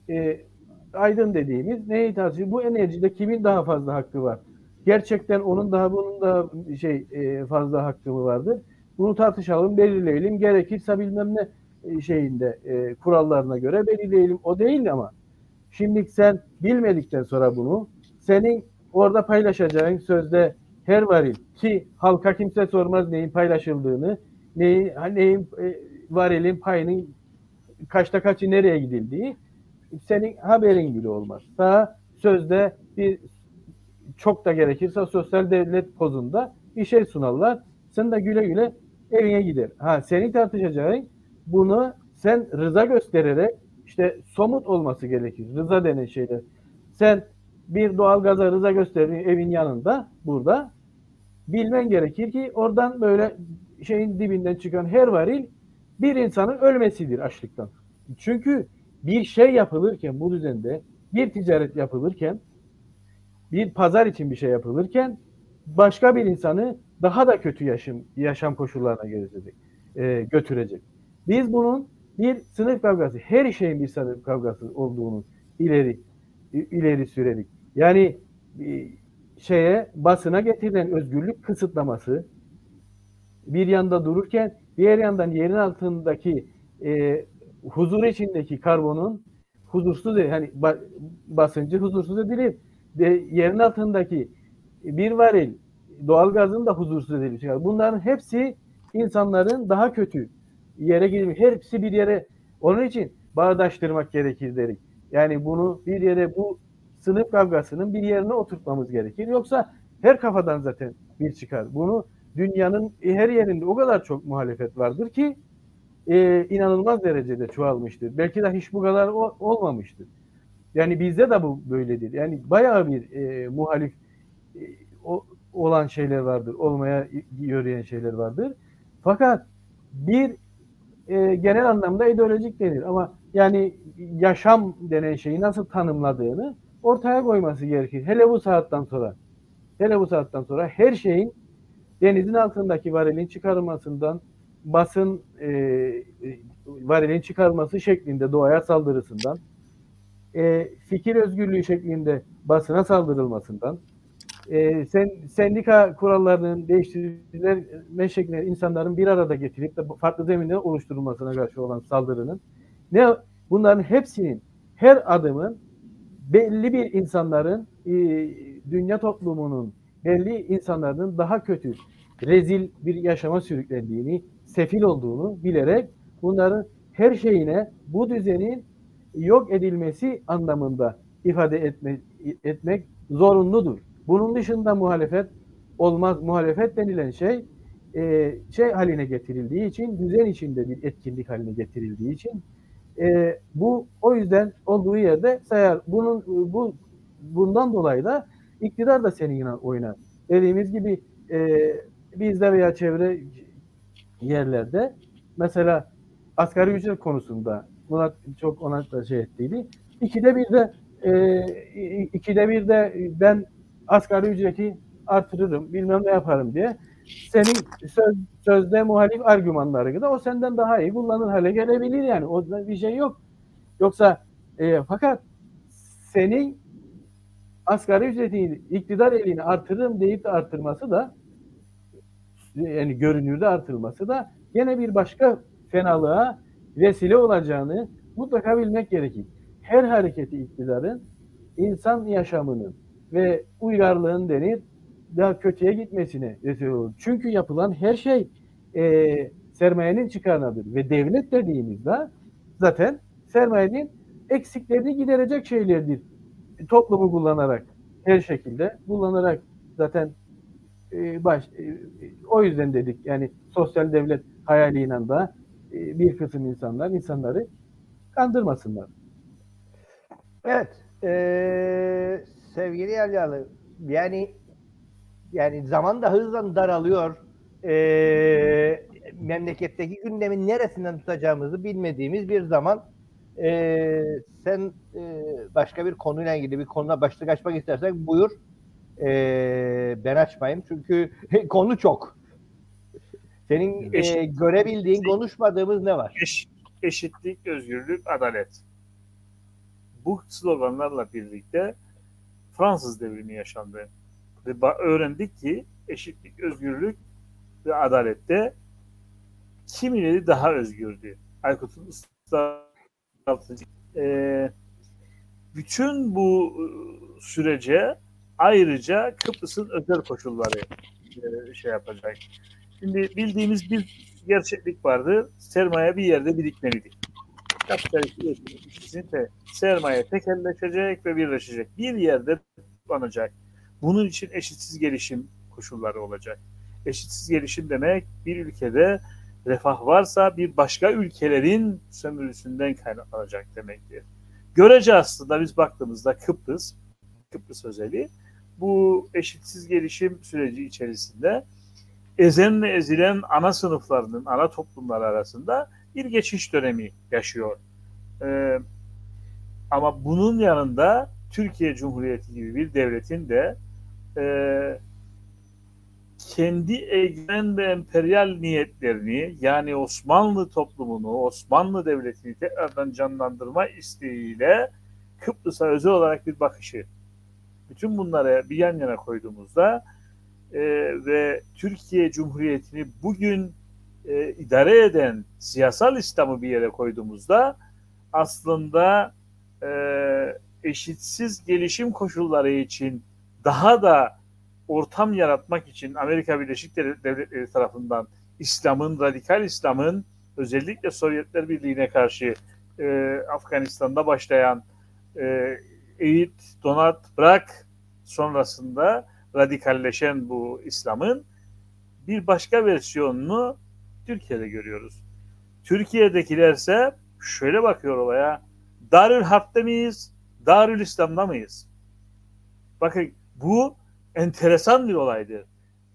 e, aydın dediğimiz neyi tartışıyor? Bu enerjide kimin daha fazla hakkı var? Gerçekten onun daha bunun da şey e, fazla hakkı mı vardır? Bunu tartışalım, belirleyelim. Gerekirse bilmem ne şeyinde e, kurallarına göre belirleyelim. O değil ama şimdi sen bilmedikten sonra bunu senin orada paylaşacağın sözde her varil ki halka kimse sormaz neyin paylaşıldığını neyin, neyin e, varilin payının kaçta kaçı nereye gidildiği senin haberin bile olmaz. Daha sözde bir çok da gerekirse sosyal devlet pozunda bir şey sunarlar. Sen de güle güle evine gider. Ha senin tartışacağın bunu sen rıza göstererek işte somut olması gerekir. Rıza denen şeyler. Sen bir doğalgaza rıza gösterdiğin evin yanında burada bilmen gerekir ki oradan böyle şeyin dibinden çıkan her varil bir insanın ölmesidir açlıktan. Çünkü bir şey yapılırken bu düzende bir ticaret yapılırken bir pazar için bir şey yapılırken başka bir insanı daha da kötü yaşam, yaşam koşullarına götürecek, e, götürecek. Biz bunun bir sınıf kavgası, her şeyin bir sınıf kavgası olduğunu ileri ileri süredik. Yani e, şeye basına getirilen özgürlük kısıtlaması bir yanda dururken diğer yandan yerin altındaki e, huzur içindeki karbonun huzursuz hani basıncı huzursuz edilir. De, yerin altındaki bir varil doğalgazın da huzursuz edilir. Bunların hepsi insanların daha kötü yere gidip hepsi bir yere onun için bağdaştırmak gerekir dedik. Yani bunu bir yere bu sınıf kavgasının bir yerine oturtmamız gerekir. Yoksa her kafadan zaten bir çıkar. Bunu dünyanın her yerinde o kadar çok muhalefet vardır ki e, inanılmaz derecede çoğalmıştır. Belki de hiç bu kadar o, olmamıştır. Yani bizde de bu böyledir. Yani bayağı bir e, muhalif e, o, olan şeyler vardır. Olmaya yöreyen şeyler vardır. Fakat bir e, genel anlamda ideolojik denir. Ama yani yaşam denen şeyi nasıl tanımladığını ortaya koyması gerekir. Hele bu saatten sonra. Hele bu saatten sonra her şeyin denizin altındaki varilin çıkarılmasından basın e, e, varilin çıkarılması şeklinde doğaya saldırısından e, fikir özgürlüğü şeklinde basına saldırılmasından e, sen, sendika kurallarının değiştirilme şeklinde insanların bir arada getirip de farklı zeminde oluşturulmasına karşı olan saldırının ne bunların hepsinin her adımın belli bir insanların e, dünya toplumunun belli insanların daha kötü rezil bir yaşama sürüklendiğini, sefil olduğunu bilerek bunların her şeyine bu düzenin yok edilmesi anlamında ifade etme, etmek zorunludur. Bunun dışında muhalefet olmaz. Muhalefet denilen şey e, şey haline getirildiği için, düzen içinde bir etkinlik haline getirildiği için e, bu o yüzden olduğu yerde sayar. Bunun bu bundan dolayı da iktidar da senin oynar. Dediğimiz gibi e, bizde veya çevre yerlerde mesela asgari ücret konusunda buna çok ona da şey ettiydi. İkide bir de e, ikide bir de ben asgari ücreti artırırım, bilmem ne yaparım diye senin söz, sözde muhalif argümanları da o senden daha iyi kullanır hale gelebilir yani. O bir şey yok. Yoksa e, fakat senin asgari ücreti iktidar elini artırırım deyip de artırması da yani görünürde artırılması da yine bir başka fenalığa vesile olacağını mutlaka bilmek gerekir. Her hareketi iktidarın insan yaşamının ve uygarlığın denir daha kötüye gitmesine vesile olur. Çünkü yapılan her şey e, sermayenin çıkarınadır ve devlet dediğimizde zaten sermayenin eksiklerini giderecek şeylerdir. Toplumu kullanarak her şekilde kullanarak zaten e, baş e, o yüzden dedik yani sosyal devlet hayaliyle de e, bir kısım insanlar insanları kandırmasınlar. Evet. Ee, sevgili Yalyalı yani yani zaman da hızla daralıyor. Ee, memleketteki gündemin neresinden tutacağımızı bilmediğimiz bir zaman ee, sen e, başka bir konuyla ilgili bir konuda başlık açmak istersen buyur. Ee, ben açmayayım çünkü konu çok. Senin Eşit, e, görebildiğin, konuşmadığımız ne var? Eş, eşitlik, özgürlük, adalet. Bu sloganlarla birlikte Fransız devrimi yaşandı. Ve öğrendik ki eşitlik, özgürlük ve adalette kimileri daha özgürdü. Aykut'un ısrarlatıcı. Ee, bütün bu e, sürece ayrıca Kıbrıs'ın özel koşulları e, şey yapacak. Şimdi bildiğimiz bir gerçeklik vardır. Sermaye bir yerde birikmelidir. Kapitalist üretim sermaye tekelleşecek ve birleşecek. Bir yerde toplanacak. Bunun için eşitsiz gelişim koşulları olacak. Eşitsiz gelişim demek bir ülkede refah varsa bir başka ülkelerin sömürüsünden kaynaklanacak demektir. Görece aslında biz baktığımızda Kıbrıs, Kıbrıs özeli bu eşitsiz gelişim süreci içerisinde ezenle ezilen ana sınıflarının, ana toplumlar arasında bir geçiş dönemi yaşıyor. Ee, ama bunun yanında Türkiye Cumhuriyeti gibi bir devletin de e, kendi egemen ve emperyal niyetlerini yani Osmanlı toplumunu, Osmanlı devletini tekrardan canlandırma isteğiyle Kıbrıs'a özel olarak bir bakışı. Bütün bunları bir yan yana koyduğumuzda e, ve Türkiye Cumhuriyeti'ni bugün e, idare eden siyasal İslam'ı bir yere koyduğumuzda aslında e, eşitsiz gelişim koşulları için daha da ortam yaratmak için Amerika Birleşik Devletleri tarafından İslam'ın, radikal İslam'ın özellikle Sovyetler Birliği'ne karşı e, Afganistan'da başlayan e, eğit, donat, bırak sonrasında radikalleşen bu İslam'ın bir başka versiyonunu Türkiye'de görüyoruz. Türkiye'dekilerse şöyle bakıyor olaya. Darül Harp'te miyiz? Darül İslam'da mıyız? Bakın bu enteresan bir olaydır.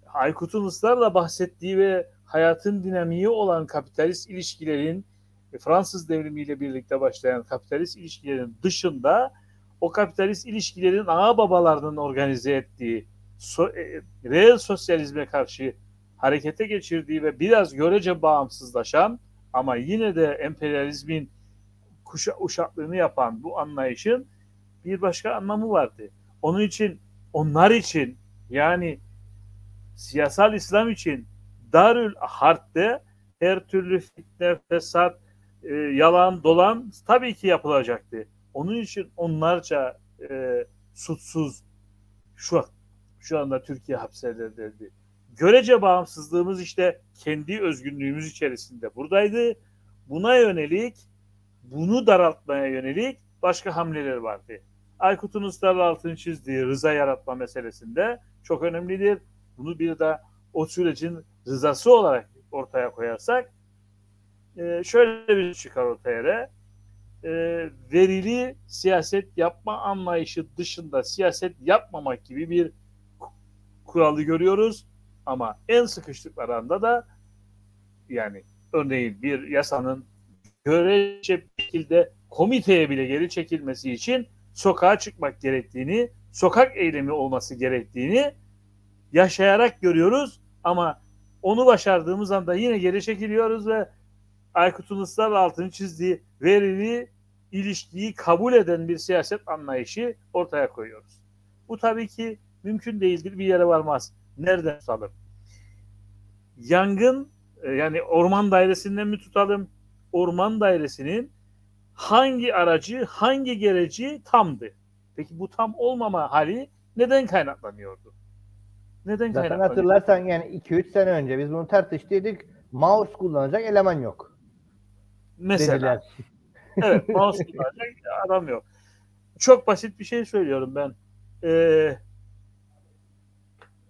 Aykut'un ısrarla bahsettiği ve hayatın dinamiği olan kapitalist ilişkilerin Fransız devrimiyle birlikte başlayan kapitalist ilişkilerin dışında o kapitalist ilişkilerin ağa babalarının organize ettiği so, e, reel sosyalizme karşı harekete geçirdiği ve biraz görece bağımsızlaşan ama yine de emperyalizmin kuşa, uşaklığını yapan bu anlayışın bir başka anlamı vardı. Onun için onlar için yani siyasal İslam için Darül Harp'te her türlü fitne, fesat, e, yalan, dolan tabii ki yapılacaktı. Onun için onlarca e, suçsuz şu şu anda Türkiye hapsedildi. Görece bağımsızlığımız işte kendi özgünlüğümüz içerisinde buradaydı. Buna yönelik, bunu daraltmaya yönelik başka hamleler vardı. Aykut'un ısrarla altını çizdiği rıza yaratma meselesinde çok önemlidir. Bunu bir de o sürecin rızası olarak ortaya koyarsak e, şöyle bir şey çıkar ortaya e, verili siyaset yapma anlayışı dışında siyaset yapmamak gibi bir kuralı görüyoruz. Ama en sıkıştıkları anda da yani örneğin bir yasanın görece şekilde komiteye bile geri çekilmesi için sokağa çıkmak gerektiğini, sokak eylemi olması gerektiğini yaşayarak görüyoruz ama onu başardığımız anda yine geri çekiliyoruz ve Aykut'un ısrarla altını çizdiği verili ilişkiyi kabul eden bir siyaset anlayışı ortaya koyuyoruz. Bu tabii ki mümkün değildir, bir yere varmaz. Nereden tutalım? Yangın e, yani orman dairesinden mi tutalım? Orman dairesinin hangi aracı, hangi gereci tamdı? Peki bu tam olmama hali neden kaynaklanıyordu? Neden Zaten kaynaklanıyordu? hatırlarsan yani 2-3 sene önce biz bunu tartıştıydık. Mouse kullanacak eleman yok. Mesela. Dediler. Evet mouse kullanacak adam yok. Çok basit bir şey söylüyorum ben. Ee,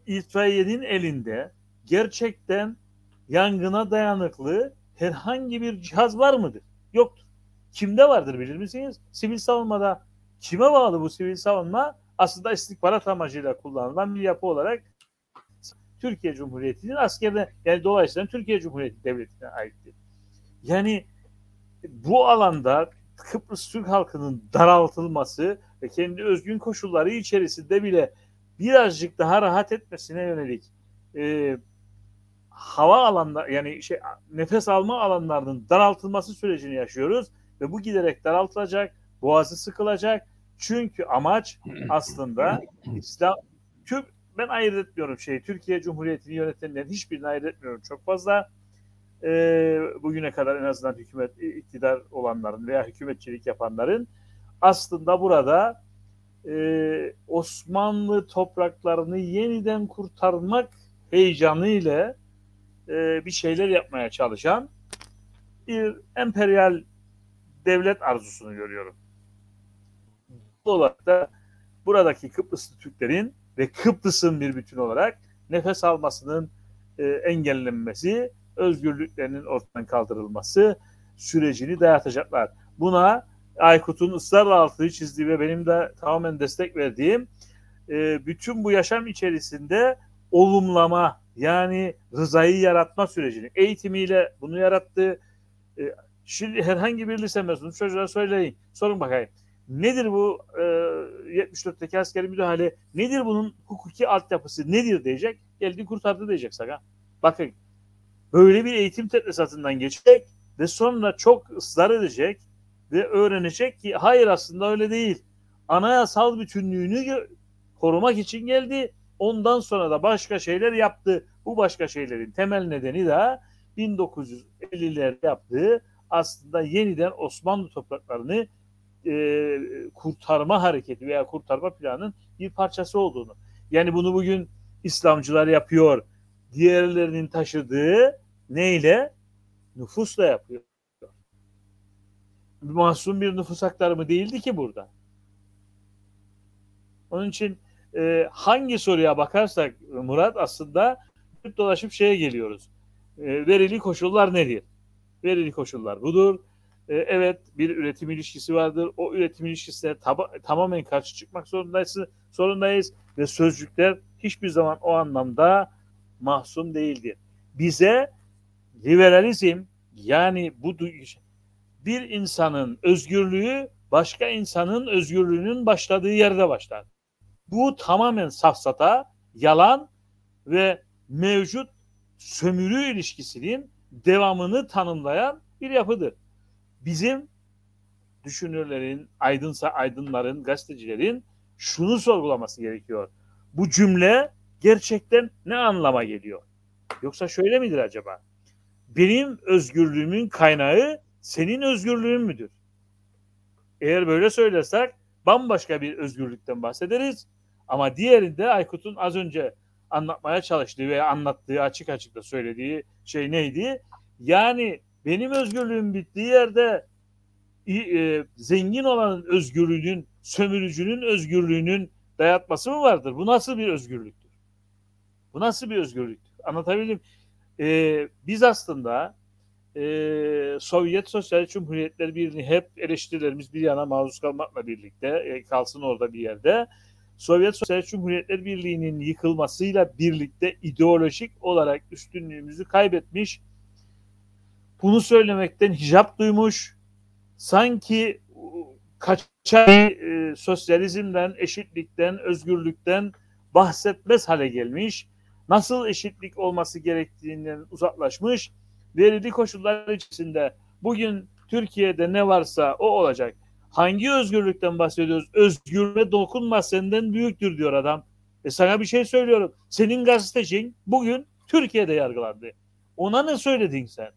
itfaiyenin elinde gerçekten yangına dayanıklı herhangi bir cihaz var mıdır? Yoktur. Kimde vardır bilir misiniz? Sivil savunmada kime bağlı bu sivil savunma? Aslında istihbarat amacıyla kullanılan bir yapı olarak Türkiye Cumhuriyeti'nin askerine yani dolayısıyla Türkiye Cumhuriyeti Devleti'ne aittir. Yani bu alanda Kıbrıs Türk halkının daraltılması ve kendi özgün koşulları içerisinde bile birazcık daha rahat etmesine yönelik e, hava alanlar yani şey nefes alma alanlarının daraltılması sürecini yaşıyoruz ve bu giderek daraltılacak, boğazı sıkılacak. Çünkü amaç aslında İslam Türk ben ayırt etmiyorum şey Türkiye Cumhuriyeti'ni yönetenlerin hiçbirini ayırt etmiyorum çok fazla. E, bugüne kadar en azından hükümet iktidar olanların veya hükümetçilik yapanların aslında burada e, Osmanlı topraklarını yeniden kurtarmak heyecanıyla e, bir şeyler yapmaya çalışan bir emperyal devlet arzusunu görüyorum. olarak da buradaki Kıbrıslı Türklerin ve Kıbrıs'ın bir bütün olarak nefes almasının e, engellenmesi, özgürlüklerinin ortadan kaldırılması sürecini dayatacaklar. Buna Aykut'un ısrarla altını çizdiği ve benim de tamamen destek verdiğim e, bütün bu yaşam içerisinde olumlama yani rızayı yaratma sürecini eğitimiyle bunu yarattı. E, şimdi herhangi bir lise mezunu çocuğa söyleyin. Sorun bakayım. Nedir bu e, 74'teki askeri müdahale? Nedir bunun hukuki altyapısı? Nedir diyecek. Geldi kurtardı diyecek sana. Bakın böyle bir eğitim tedrisatından geçecek ve sonra çok ısrar edecek ve öğrenecek ki hayır aslında öyle değil. Anayasal bütünlüğünü korumak için geldi. Ondan sonra da başka şeyler yaptı. Bu başka şeylerin temel nedeni de 1950'lerde yaptığı aslında yeniden Osmanlı topraklarını e, kurtarma hareketi veya kurtarma planının bir parçası olduğunu. Yani bunu bugün İslamcılar yapıyor. Diğerlerinin taşıdığı neyle? Nüfusla yapıyor. Masum bir nüfus aktarımı değildi ki burada. Onun için e, hangi soruya bakarsak Murat aslında dolaşıp şeye geliyoruz. E, verili koşullar nedir? Verili koşullar budur. E, evet bir üretim ilişkisi vardır. O üretim ilişkisine taba- tamamen karşı çıkmak zorundayız, zorundayız ve sözcükler hiçbir zaman o anlamda mahzun değildir. Bize liberalizm yani bu bir insanın özgürlüğü başka insanın özgürlüğünün başladığı yerde başlar. Bu tamamen safsata, yalan ve mevcut sömürü ilişkisinin devamını tanımlayan bir yapıdır. Bizim düşünürlerin, aydınsa aydınların, gazetecilerin şunu sorgulaması gerekiyor. Bu cümle gerçekten ne anlama geliyor? Yoksa şöyle midir acaba? Benim özgürlüğümün kaynağı senin özgürlüğün müdür? Eğer böyle söylersek bambaşka bir özgürlükten bahsederiz. Ama diğerinde Aykut'un az önce anlatmaya çalıştığı veya anlattığı açık açık da söylediği şey neydi? Yani benim özgürlüğüm bittiği yerde e, zengin olanın özgürlüğünün, sömürücünün özgürlüğünün dayatması mı vardır? Bu nasıl bir özgürlüktür? Bu nasıl bir özgürlüktür? Anlatabildim. Ee, biz aslında e, Sovyet Sosyal Cumhuriyetler Birliği hep eleştirilerimiz bir yana maruz kalmakla birlikte e, kalsın orada bir yerde. Sovyet Sosyal Cumhuriyetler Birliği'nin yıkılmasıyla birlikte ideolojik olarak üstünlüğümüzü kaybetmiş. Bunu söylemekten hicap duymuş. Sanki kaçar e, sosyalizmden, eşitlikten, özgürlükten bahsetmez hale gelmiş. Nasıl eşitlik olması gerektiğinden uzaklaşmış. Verili koşullar içerisinde bugün Türkiye'de ne varsa o olacak. Hangi özgürlükten bahsediyoruz? Özgürlüğe dokunma senden büyüktür diyor adam. E sana bir şey söylüyorum. Senin gazetecin bugün Türkiye'de yargılandı. Ona ne söyledin sen?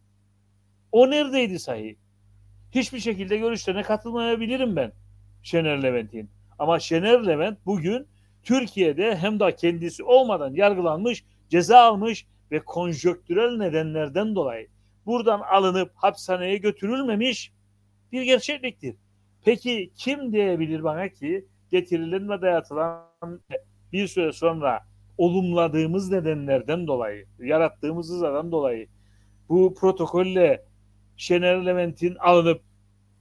O neredeydi sahi? Hiçbir şekilde görüşlerine katılmayabilirim ben Şener Levent'in. Ama Şener Levent bugün Türkiye'de hem de kendisi olmadan yargılanmış, ceza almış ve konjöktürel nedenlerden dolayı buradan alınıp hapishaneye götürülmemiş bir gerçekliktir. Peki kim diyebilir bana ki getirilen ve dayatılan bir süre sonra olumladığımız nedenlerden dolayı, yarattığımız hızadan dolayı bu protokolle Şener Levent'in alınıp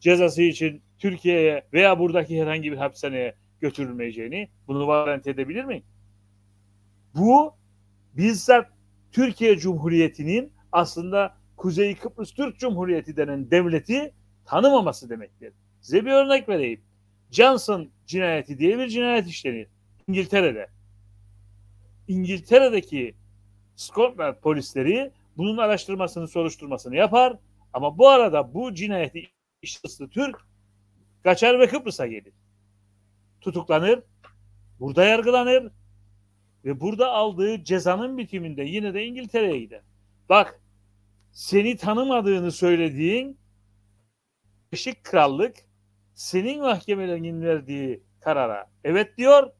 cezası için Türkiye'ye veya buradaki herhangi bir hapishaneye götürülmeyeceğini bunu varanti edebilir miyim? Bu bizzat Türkiye Cumhuriyeti'nin aslında Kuzey Kıbrıs Türk Cumhuriyeti denen devleti tanımaması demektir. Size bir örnek vereyim. Johnson cinayeti diye bir cinayet işlenir. İngiltere'de. İngiltere'deki Scotland polisleri bunun araştırmasını, soruşturmasını yapar. Ama bu arada bu cinayeti işlesi Türk kaçar ve Kıbrıs'a gelir. Tutuklanır, burada yargılanır ve burada aldığı cezanın bitiminde yine de İngiltere'ye gider. Bak seni tanımadığını söylediğin Birleşik Krallık senin mahkemelerinin verdiği karara evet diyor.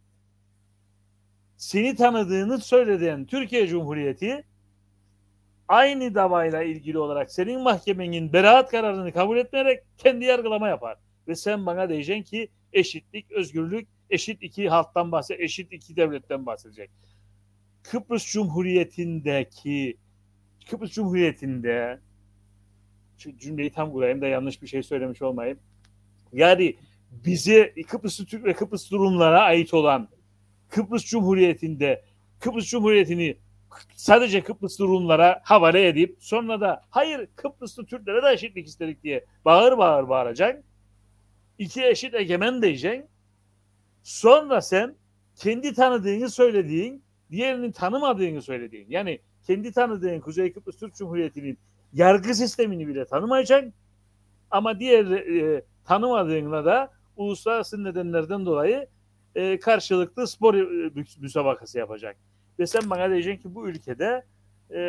Seni tanıdığını söylediğin Türkiye Cumhuriyeti aynı davayla ilgili olarak senin mahkemenin beraat kararını kabul etmeyerek kendi yargılama yapar. Ve sen bana diyeceksin ki eşitlik, özgürlük, eşit iki halktan bahsedecek, eşit iki devletten bahsedecek. Kıbrıs Cumhuriyeti'ndeki Kıbrıs Cumhuriyeti'nde şu cümleyi tam kurayım da yanlış bir şey söylemiş olmayayım. Yani bize Kıbrıs Türk ve Kıbrıs durumlara ait olan Kıbrıs Cumhuriyeti'nde Kıbrıs Cumhuriyeti'ni sadece Kıbrıs durumlara havale edip sonra da hayır Kıbrıslı Türklere de eşitlik istedik diye bağır bağır bağıracak. İki eşit egemen diyeceksin. Sonra sen kendi tanıdığını söylediğin, diğerinin tanımadığını söylediğin. Yani kendi tanıdığın Kuzey Kıbrıs Türk Cumhuriyeti'nin yargı sistemini bile tanımayacaksın. Ama diğer e, tanımadığınla da uluslararası nedenlerden dolayı e, karşılıklı spor e, müsabakası yapacak. Ve sen bana diyeceksin ki bu ülkede e,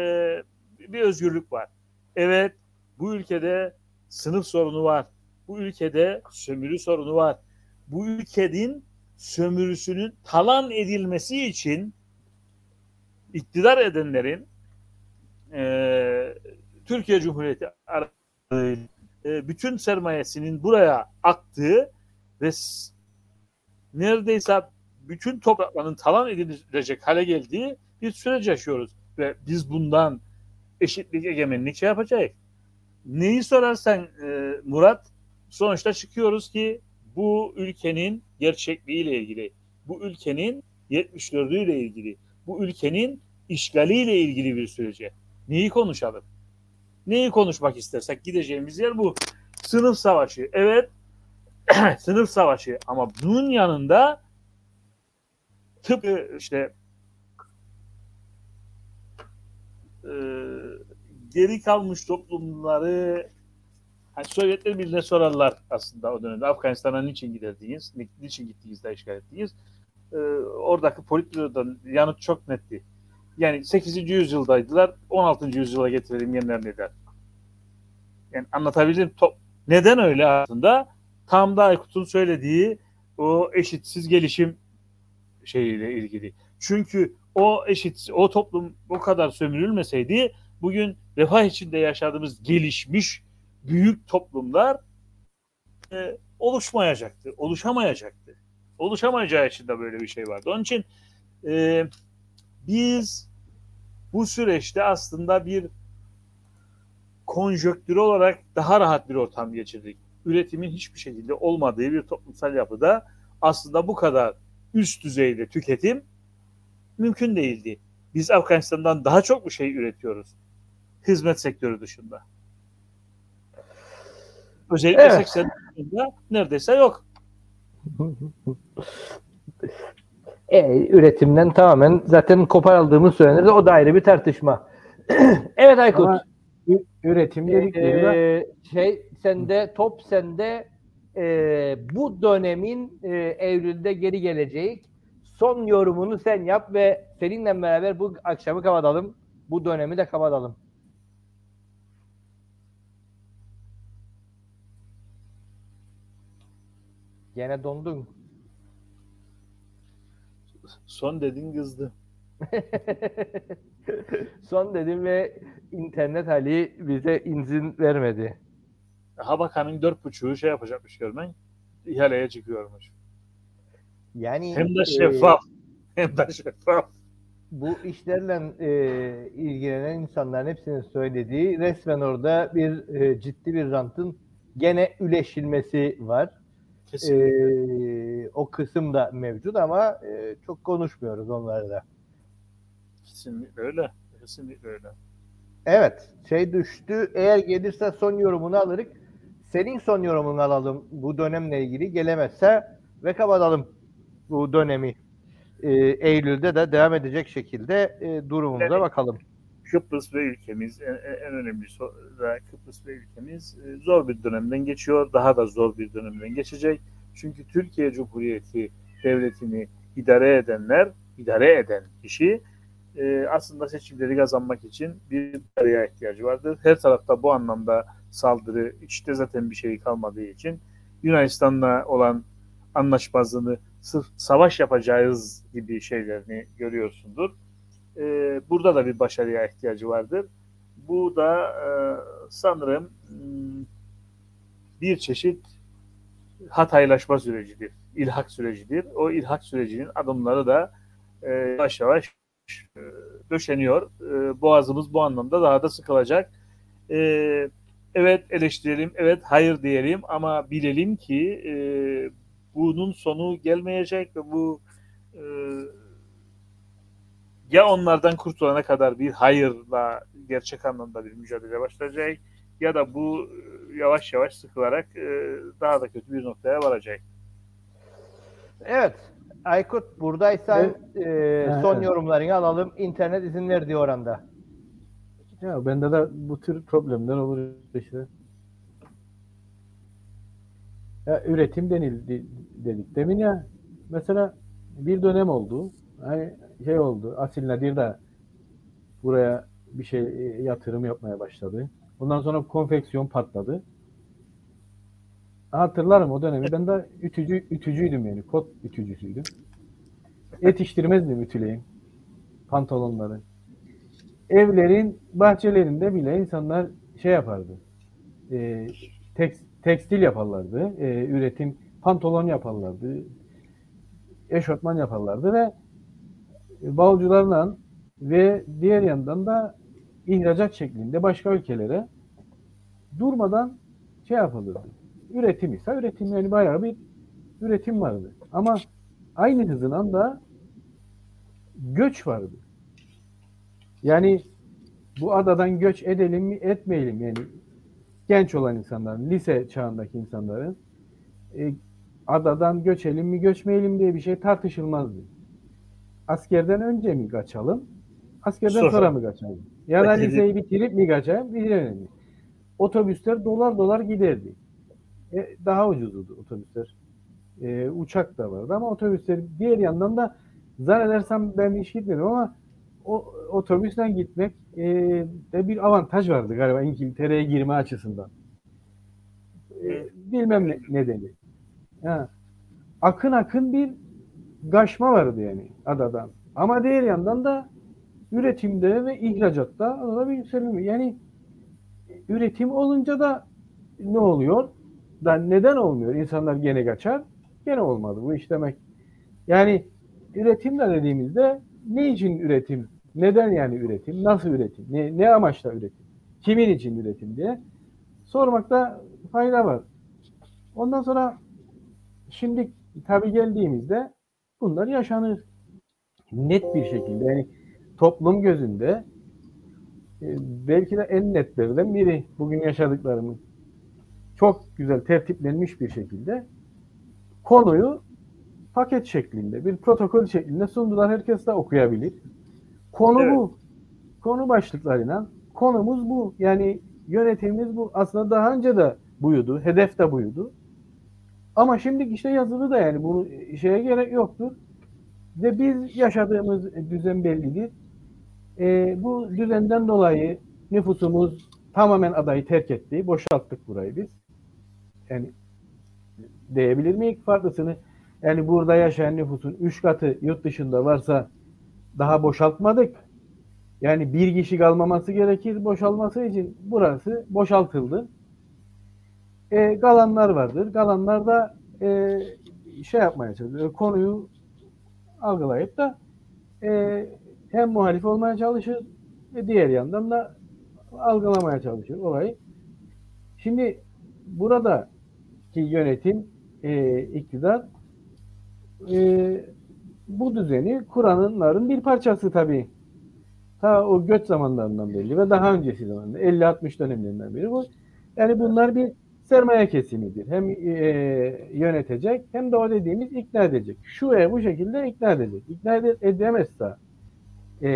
bir özgürlük var. Evet bu ülkede sınıf sorunu var. Bu ülkede sömürü sorunu var. Bu ülkenin sömürüsünün talan edilmesi için iktidar edenlerin e, Türkiye Cumhuriyeti e, bütün sermayesinin buraya aktığı ve neredeyse bütün toprakların talan edilecek hale geldiği bir süreç yaşıyoruz. Ve biz bundan eşitlik, egemenlik şey yapacağız. Neyi sorarsan e, Murat, sonuçta çıkıyoruz ki bu ülkenin gerçekliğiyle ilgili, bu ülkenin 74'ü ile ilgili, bu ülkenin işgaliyle ilgili bir sürece. Neyi konuşalım? Neyi konuşmak istersek gideceğimiz yer bu. Sınıf savaşı. Evet, sınıf savaşı ama bunun yanında tıpkı işte e, geri kalmış toplumları hani Sovyetler Birliği'ne sorarlar aslında o dönemde Afganistan'a niçin giderdiniz, niçin gittiniz de işgal ettiniz. E, oradaki politbürodan yanıt çok netti. Yani 8. yüzyıldaydılar, 16. yüzyıla getirelim yerlerine der. Yani anlatabildim. Neden öyle aslında? Tam da Aykut'un söylediği o eşitsiz gelişim şeyiyle ilgili. Çünkü o eşit, o toplum o kadar sömürülmeseydi bugün refah içinde yaşadığımız gelişmiş büyük toplumlar e, oluşmayacaktı, oluşamayacaktı. Oluşamayacağı için de böyle bir şey vardı. Onun için e, biz bu süreçte aslında bir konjöktür olarak daha rahat bir ortam geçirdik. Üretimin hiçbir şekilde olmadığı bir toplumsal yapıda aslında bu kadar üst düzeyde tüketim mümkün değildi. Biz Afganistan'dan daha çok bir şey üretiyoruz. Hizmet sektörü dışında. Özellikle evet. 80 yılında neredeyse yok. E, üretimden tamamen zaten koparıldığımız söylenir o da ayrı bir tartışma. evet Aykut. Ama üretim dedikleri ee, şey sende top sende e, bu dönemin e, Eylül'de geri geleceği son yorumunu sen yap ve seninle beraber bu akşamı kapatalım. Bu dönemi de kapatalım. Gene dondun. Son dedin kızdı. Son dedim ve internet hali bize izin vermedi. Habakan'ın dört buçuğu şey yapacakmış görmen. İhaleye çıkıyormuş. Yani hem de şeffaf. E, hem de şeffaf. Bu işlerle e, ilgilenen insanların hepsinin söylediği resmen orada bir e, ciddi bir rantın gene üleşilmesi var. Kesinlikle. E, o kısım da mevcut ama e, çok konuşmuyoruz onları da. Kesinlikle öyle. Kesinlikle öyle. Evet. Şey düştü. Eğer gelirse son yorumunu alırız. Senin son yorumunu alalım bu dönemle ilgili. Gelemezse ve kapatalım bu dönemi. Ee, Eylül'de de devam edecek şekilde e, durumumuza evet. bakalım. Kıbrıs ve ülkemiz en, en önemli Kıbrıs ve ülkemiz e, zor bir dönemden geçiyor. Daha da zor bir dönemden geçecek. Çünkü Türkiye Cumhuriyeti devletini idare edenler, idare eden kişi e, aslında seçimleri kazanmak için bir araya ihtiyacı vardır. Her tarafta bu anlamda saldırı, işte zaten bir şey kalmadığı için Yunanistan'la olan anlaşmazlığını sırf savaş yapacağız gibi şeylerini görüyorsundur. E, burada da bir başarıya ihtiyacı vardır. bu da e, sanırım hmm, bir çeşit hataylaşma sürecidir, ilhak sürecidir. O ilhak sürecinin adımları da e, yavaş yavaş e, döşeniyor. E, boğazımız bu anlamda daha da sıkılacak. E, evet eleştirelim, evet hayır diyelim ama bilelim ki e, bunun sonu gelmeyecek ve bu e, ya onlardan kurtulana kadar bir hayırla gerçek anlamda bir mücadele başlayacak ya da bu e, yavaş yavaş sıkılarak e, daha da kötü bir noktaya varacak. Evet. Aykut buradaysan e, son evet. yorumlarını alalım. İnternet izin verdiği oranda. Ya bende de bu tür problemler olur işte. Ya üretim denildi dedik demin ya. Mesela bir dönem oldu. Hani şey oldu. Asil Nadir de buraya bir şey e, yatırım yapmaya başladı. Ondan sonra konfeksiyon patladı. Hatırlarım o dönemi. Ben de ütücü ütücüydüm yani. Kot ütücüsüydüm. Yetiştirmezdim ütüleyin. Pantolonları. Evlerin bahçelerinde bile insanlar şey yapardı. E, tekst, tekstil yaparlardı. E, üretim pantolon yaparlardı. Eşofman yaparlardı ve bavulcularla ve diğer yandan da ihracat şeklinde başka ülkelere durmadan şey yapılırdı. Üretim ise üretim yani bayağı bir üretim vardı. Ama aynı hızından da göç vardı. Yani bu adadan göç edelim mi etmeyelim yani genç olan insanların, lise çağındaki insanların e, adadan göçelim mi göçmeyelim diye bir şey tartışılmazdı. Askerden önce mi kaçalım? Askerden Sonra. sonra, mı kaçalım? Ya da liseyi bitirip mi kaçalım? Bilemedim. Otobüsler dolar dolar giderdi. E, daha ucuzdu otobüsler. E, uçak da vardı ama otobüsler diğer yandan da zannedersem ben hiç gitmedim ama o otobüsle gitmek e, de bir avantaj vardı galiba İngiltere'ye girme açısından. E, bilmem ne, nedeni. Ha. Akın akın bir gaşma vardı yani adadan. Ama diğer yandan da üretimde ve ihracatta adada bir yükselme. Yani üretim olunca da ne oluyor? Da neden olmuyor? İnsanlar gene kaçar. Gene olmadı bu iş demek. Yani üretim de dediğimizde ne için üretim? Neden yani üretim? Nasıl üretim? Ne, ne amaçla üretim? Kimin için üretim diye sormakta fayda var. Ondan sonra şimdi tabii geldiğimizde bunlar yaşanır. Net bir şekilde yani toplum gözünde e, belki de en netlerinden biri bugün yaşadıklarımız. Çok güzel tertiplenmiş bir şekilde konuyu paket şeklinde, bir protokol şeklinde sundular. Herkes de okuyabilir. Konu Evet. bu. Konu başlıklarıyla konumuz bu. Yani yönetimimiz bu. Aslında daha önce de buydu. Hedef de buydu. Ama şimdi işte yazılı da yani bunu şeye gerek yoktur. Ve biz yaşadığımız düzen bellidir. Ee, bu düzenden dolayı nüfusumuz tamamen adayı terk etti. Boşalttık burayı biz. Yani diyebilir miyiz farklısını? Yani burada yaşayan nüfusun 3 katı yurt dışında varsa daha boşaltmadık. Yani bir kişi kalmaması gerekir boşalması için burası boşaltıldı. E, kalanlar vardır. Kalanlar da e, şey yapmaya çalışıyor. Konuyu algılayıp da e, hem muhalif olmaya çalışır ve diğer yandan da algılamaya çalışır olayı. Şimdi burada ki yönetim, e, iktidar e, bu düzeni kuranların bir parçası tabii. Ta o göç zamanlarından belli ve daha öncesi zamanında 50-60 dönemlerinden beri bu. Yani bunlar bir sermaye kesimidir. Hem e, yönetecek hem de o dediğimiz ikna edecek. Şu ve bu şekilde ikna edecek. İkna ede- edemezse e,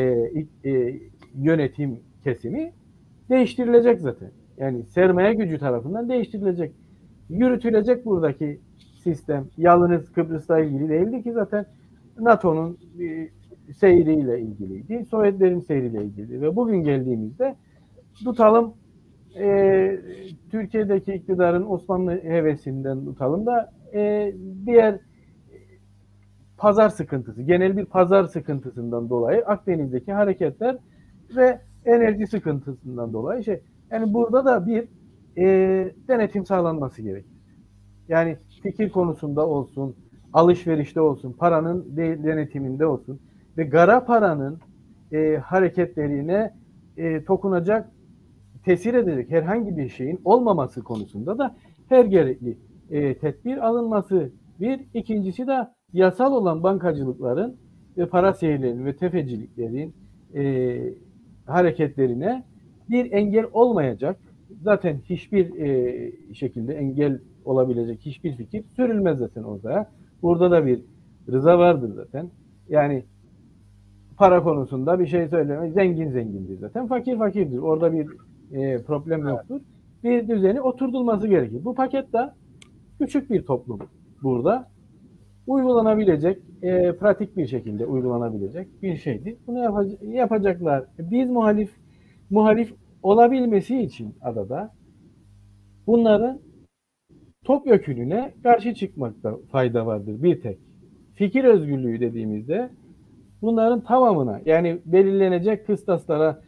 e, yönetim kesimi değiştirilecek zaten. Yani sermaye gücü tarafından değiştirilecek. Yürütülecek buradaki sistem. Yalnız Kıbrıs'la ilgili değildi ki zaten NATO'nun e, seyriyle ilgiliydi. Sovyetlerin seyriyle ilgili. Ve bugün geldiğimizde tutalım e, Türkiye'deki iktidarın Osmanlı hevesinden tutalım da e, diğer pazar sıkıntısı, genel bir pazar sıkıntısından dolayı Akdeniz'deki hareketler ve enerji sıkıntısından dolayı şey. Yani burada da bir e, denetim sağlanması gerekir. Yani fikir konusunda olsun, alışverişte olsun, paranın de, denetiminde olsun ve gara paranın e, hareketlerine e, dokunacak, tesir edecek herhangi bir şeyin olmaması konusunda da her gerekli e, tedbir alınması. Bir, ikincisi de yasal olan bankacılıkların ve para seyirlerinin ve tefeciliklerin e, hareketlerine bir engel olmayacak. Zaten hiçbir e, şekilde engel olabilecek hiçbir fikir sürülmez zaten orada. Burada da bir rıza vardır zaten. Yani para konusunda bir şey söyleme. Zengin zengindir zaten. Fakir fakirdir. Orada bir e, problem yoktur. Bir düzeni oturtulması gerekir. Bu paket de küçük bir toplum burada uygulanabilecek, e, pratik bir şekilde uygulanabilecek bir şeydi. Bunu yapac- yapacaklar. Biz muhalif muhalif olabilmesi için adada bunların topyekününe karşı çıkmakta fayda vardır bir tek. Fikir özgürlüğü dediğimizde bunların tamamına yani belirlenecek kıstaslara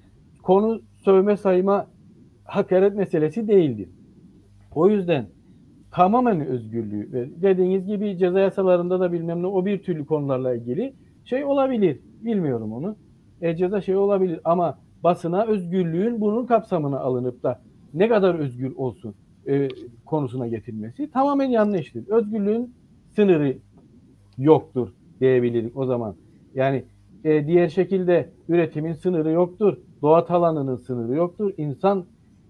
konu sövme sayma hakaret meselesi değildir. O yüzden tamamen özgürlüğü ve dediğiniz gibi ceza yasalarında da bilmem ne o bir türlü konularla ilgili şey olabilir. Bilmiyorum onu. E, ceza şey olabilir ama basına özgürlüğün bunun kapsamına alınıp da ne kadar özgür olsun e, konusuna getirilmesi tamamen yanlıştır. Özgürlüğün sınırı yoktur diyebilirim o zaman. Yani e, diğer şekilde üretimin sınırı yoktur. Doğa alanının sınırı yoktur. İnsan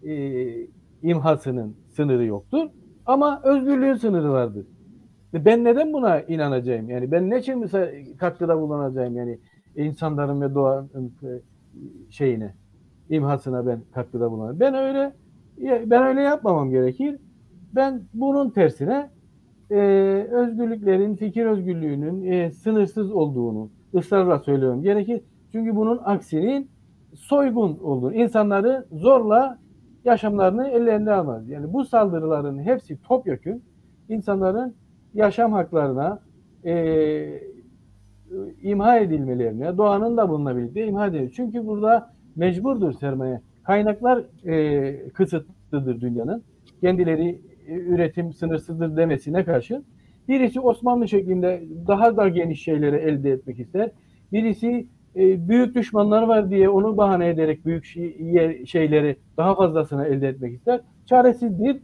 e, imhasının sınırı yoktur. Ama özgürlüğün sınırı vardır. Ben neden buna inanacağım? Yani ben ne için katkıda bulunacağım? Yani insanların ve doğanın e, şeyine, imhasına ben katkıda bulunacağım. Ben öyle ben öyle yapmamam gerekir. Ben bunun tersine e, özgürlüklerin, fikir özgürlüğünün e, sınırsız olduğunu ısrarla söylüyorum gerekir. Çünkü bunun aksinin soygun olduğunu, insanları zorla yaşamlarını ellerinde almaz. Yani bu saldırıların hepsi topyekün insanların yaşam haklarına e, imha edilmelerine, doğanın da bununla birlikte imha edilir. Çünkü burada mecburdur sermaye. Kaynaklar e, kısıtlıdır dünyanın. Kendileri e, üretim sınırsızdır demesine karşın. Birisi Osmanlı şeklinde daha da geniş şeyleri elde etmek ister. Birisi e, büyük düşmanlar var diye onu bahane ederek büyük şey, şeyleri daha fazlasını elde etmek ister. Çaresizdir.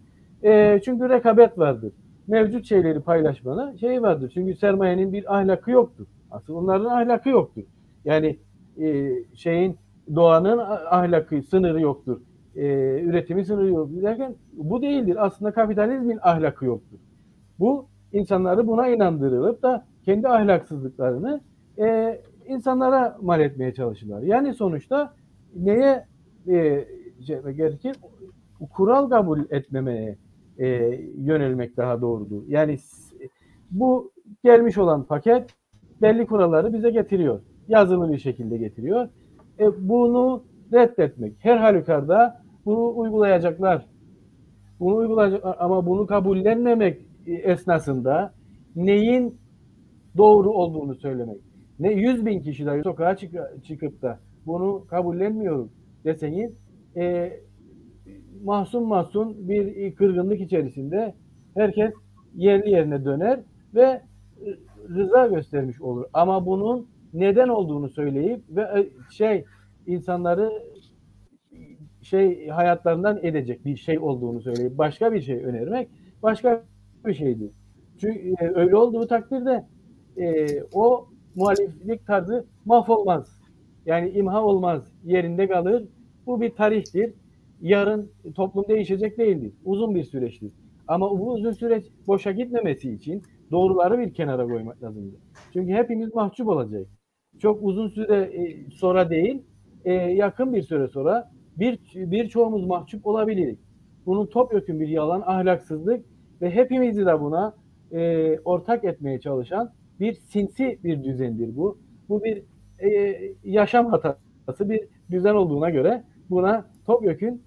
E, çünkü rekabet vardır. Mevcut şeyleri paylaşmana şey vardır. Çünkü sermayenin bir ahlakı yoktur. Asıl onların ahlakı yoktur. Yani e, şeyin doğanın ahlakı sınırı yoktur. Üretimin sınırı yoktur derken bu değildir. Aslında kapitalizmin ahlakı yoktur. Bu insanları buna inandırılıp da kendi ahlaksızlıklarını e, insanlara mal etmeye çalışırlar. Yani sonuçta neye e, şey, gerekir? Kural kabul etmemeye e, yönelmek daha doğrudur. Yani bu gelmiş olan paket belli kuralları bize getiriyor. Yazılı bir şekilde getiriyor. E, bunu reddetmek. Her halükarda bunu uygulayacaklar. Bunu uygulayacak ama bunu kabullenmemek esnasında neyin doğru olduğunu söylemek. Ne 100 bin kişi de sokağa çık çıkıp da bunu kabullenmiyorum deseniz e, mahzun mahzun bir kırgınlık içerisinde herkes yerli yerine döner ve rıza göstermiş olur. Ama bunun neden olduğunu söyleyip ve e, şey insanları şey hayatlarından edecek bir şey olduğunu söyleyip başka bir şey önermek başka bir şeydir. Çünkü e, öyle olduğu takdirde e, o muhaliflik tarzı mahvolmaz. Yani imha olmaz, yerinde kalır. Bu bir tarihtir. Yarın toplum değişecek değildir. Uzun bir süreçtir. Ama bu uzun süreç boşa gitmemesi için doğruları bir kenara koymak lazımdır. Çünkü hepimiz mahcup olacak. Çok uzun süre e, sonra değil, e, yakın bir süre sonra bir birçoğumuz mahcup olabiliriz. Bunun topyekun bir yalan, ahlaksızlık ve hepimizi de buna e, ortak etmeye çalışan bir sinsi bir düzendir bu. Bu bir e, yaşam hatası, bir düzen olduğuna göre buna topyekun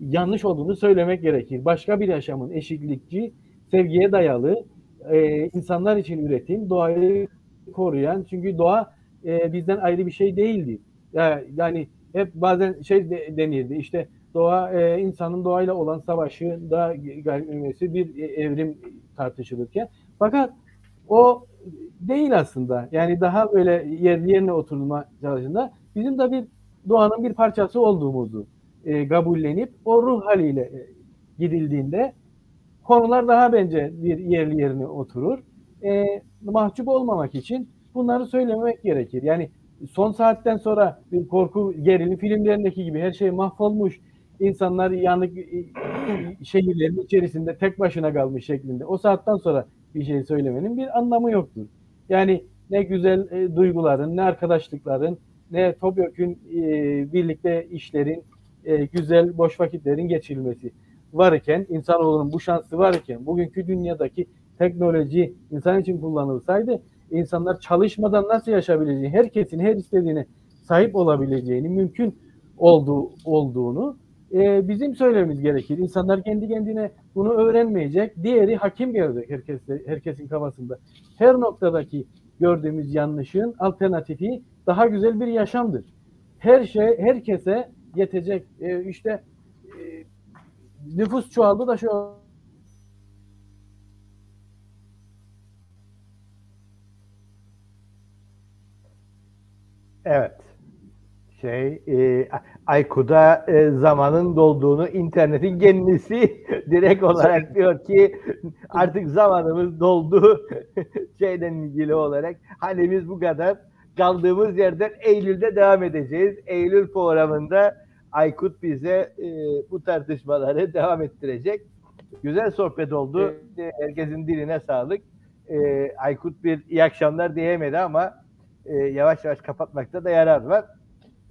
yanlış olduğunu söylemek gerekir. Başka bir yaşamın eşitlikçi, sevgiye dayalı, e, insanlar için üretim, doğayı koruyan, çünkü doğa e, bizden ayrı bir şey değildir. Yani, hep bazen şey de, denirdi işte doğa e, insanın doğayla olan savaşı da gelmesi bir e, evrim tartışılırken fakat o değil aslında. Yani daha böyle yerli yerine oturma çalışında bizim de bir doğanın bir parçası olduğumuzu e, kabullenip o ruh haliyle e, gidildiğinde konular daha bence bir yerli yerine oturur. E, mahcup olmamak için bunları söylemek gerekir. Yani son saatten sonra bir korku gerilim filmlerindeki gibi her şey mahvolmuş. insanlar yanık e, şehirlerin içerisinde tek başına kalmış şeklinde. O saatten sonra bir şey söylemenin bir anlamı yoktur. Yani ne güzel e, duyguların, ne arkadaşlıkların, ne topyekun e, birlikte işlerin, e, güzel boş vakitlerin geçirilmesi varken, insanoğlunun bu şansı varken, bugünkü dünyadaki teknoloji insan için kullanılsaydı, insanlar çalışmadan nasıl yaşayabileceğini, herkesin her istediğine sahip olabileceğini, mümkün olduğu olduğunu e, bizim söylememiz gerekir. İnsanlar kendi kendine bunu öğrenmeyecek. Diğeri hakim gelecek herkes, herkesin kafasında. Her noktadaki gördüğümüz yanlışın alternatifi daha güzel bir yaşamdır. Her şey herkese yetecek. E, işte e, nüfus çoğaldı da şu Evet. Şey, e, Aykut'a e, zamanın dolduğunu internetin kendisi direkt olarak diyor ki artık zamanımız doldu şeyden ilgili olarak. Hani biz bu kadar kaldığımız yerden Eylül'de devam edeceğiz. Eylül programında Aykut bize e, bu tartışmaları devam ettirecek. Güzel sohbet oldu. E, Herkesin diline sağlık. E, Aykut bir iyi akşamlar diyemedi ama e, yavaş yavaş kapatmakta da yarar var.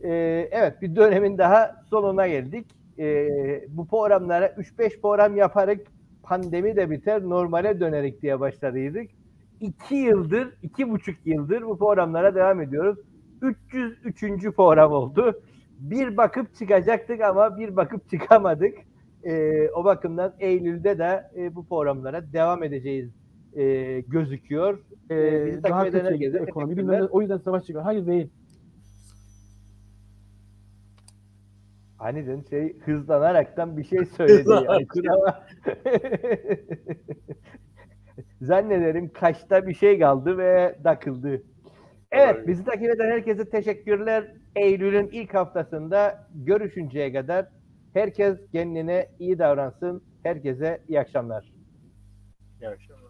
E, evet bir dönemin daha sonuna geldik. E, bu programlara 3-5 program yaparak pandemi de biter normale dönerik diye başladıydık. 2 yıldır, iki buçuk yıldır bu programlara devam ediyoruz. 303. program oldu. Bir bakıp çıkacaktık ama bir bakıp çıkamadık. E, o bakımdan Eylül'de de e, bu programlara devam edeceğiz e, gözüküyor. E, bizi daha takip eden kötüye gitti herkese ekonomi. o yüzden savaş çıkıyor. Hayır değil. Aniden şey hızlanaraktan bir şey söyledi ama zannederim kaçta bir şey kaldı ve takıldı. Evet bizi takip eden herkese teşekkürler. Eylül'ün ilk haftasında görüşünceye kadar herkes kendine iyi davransın. Herkese iyi akşamlar. İyi akşamlar.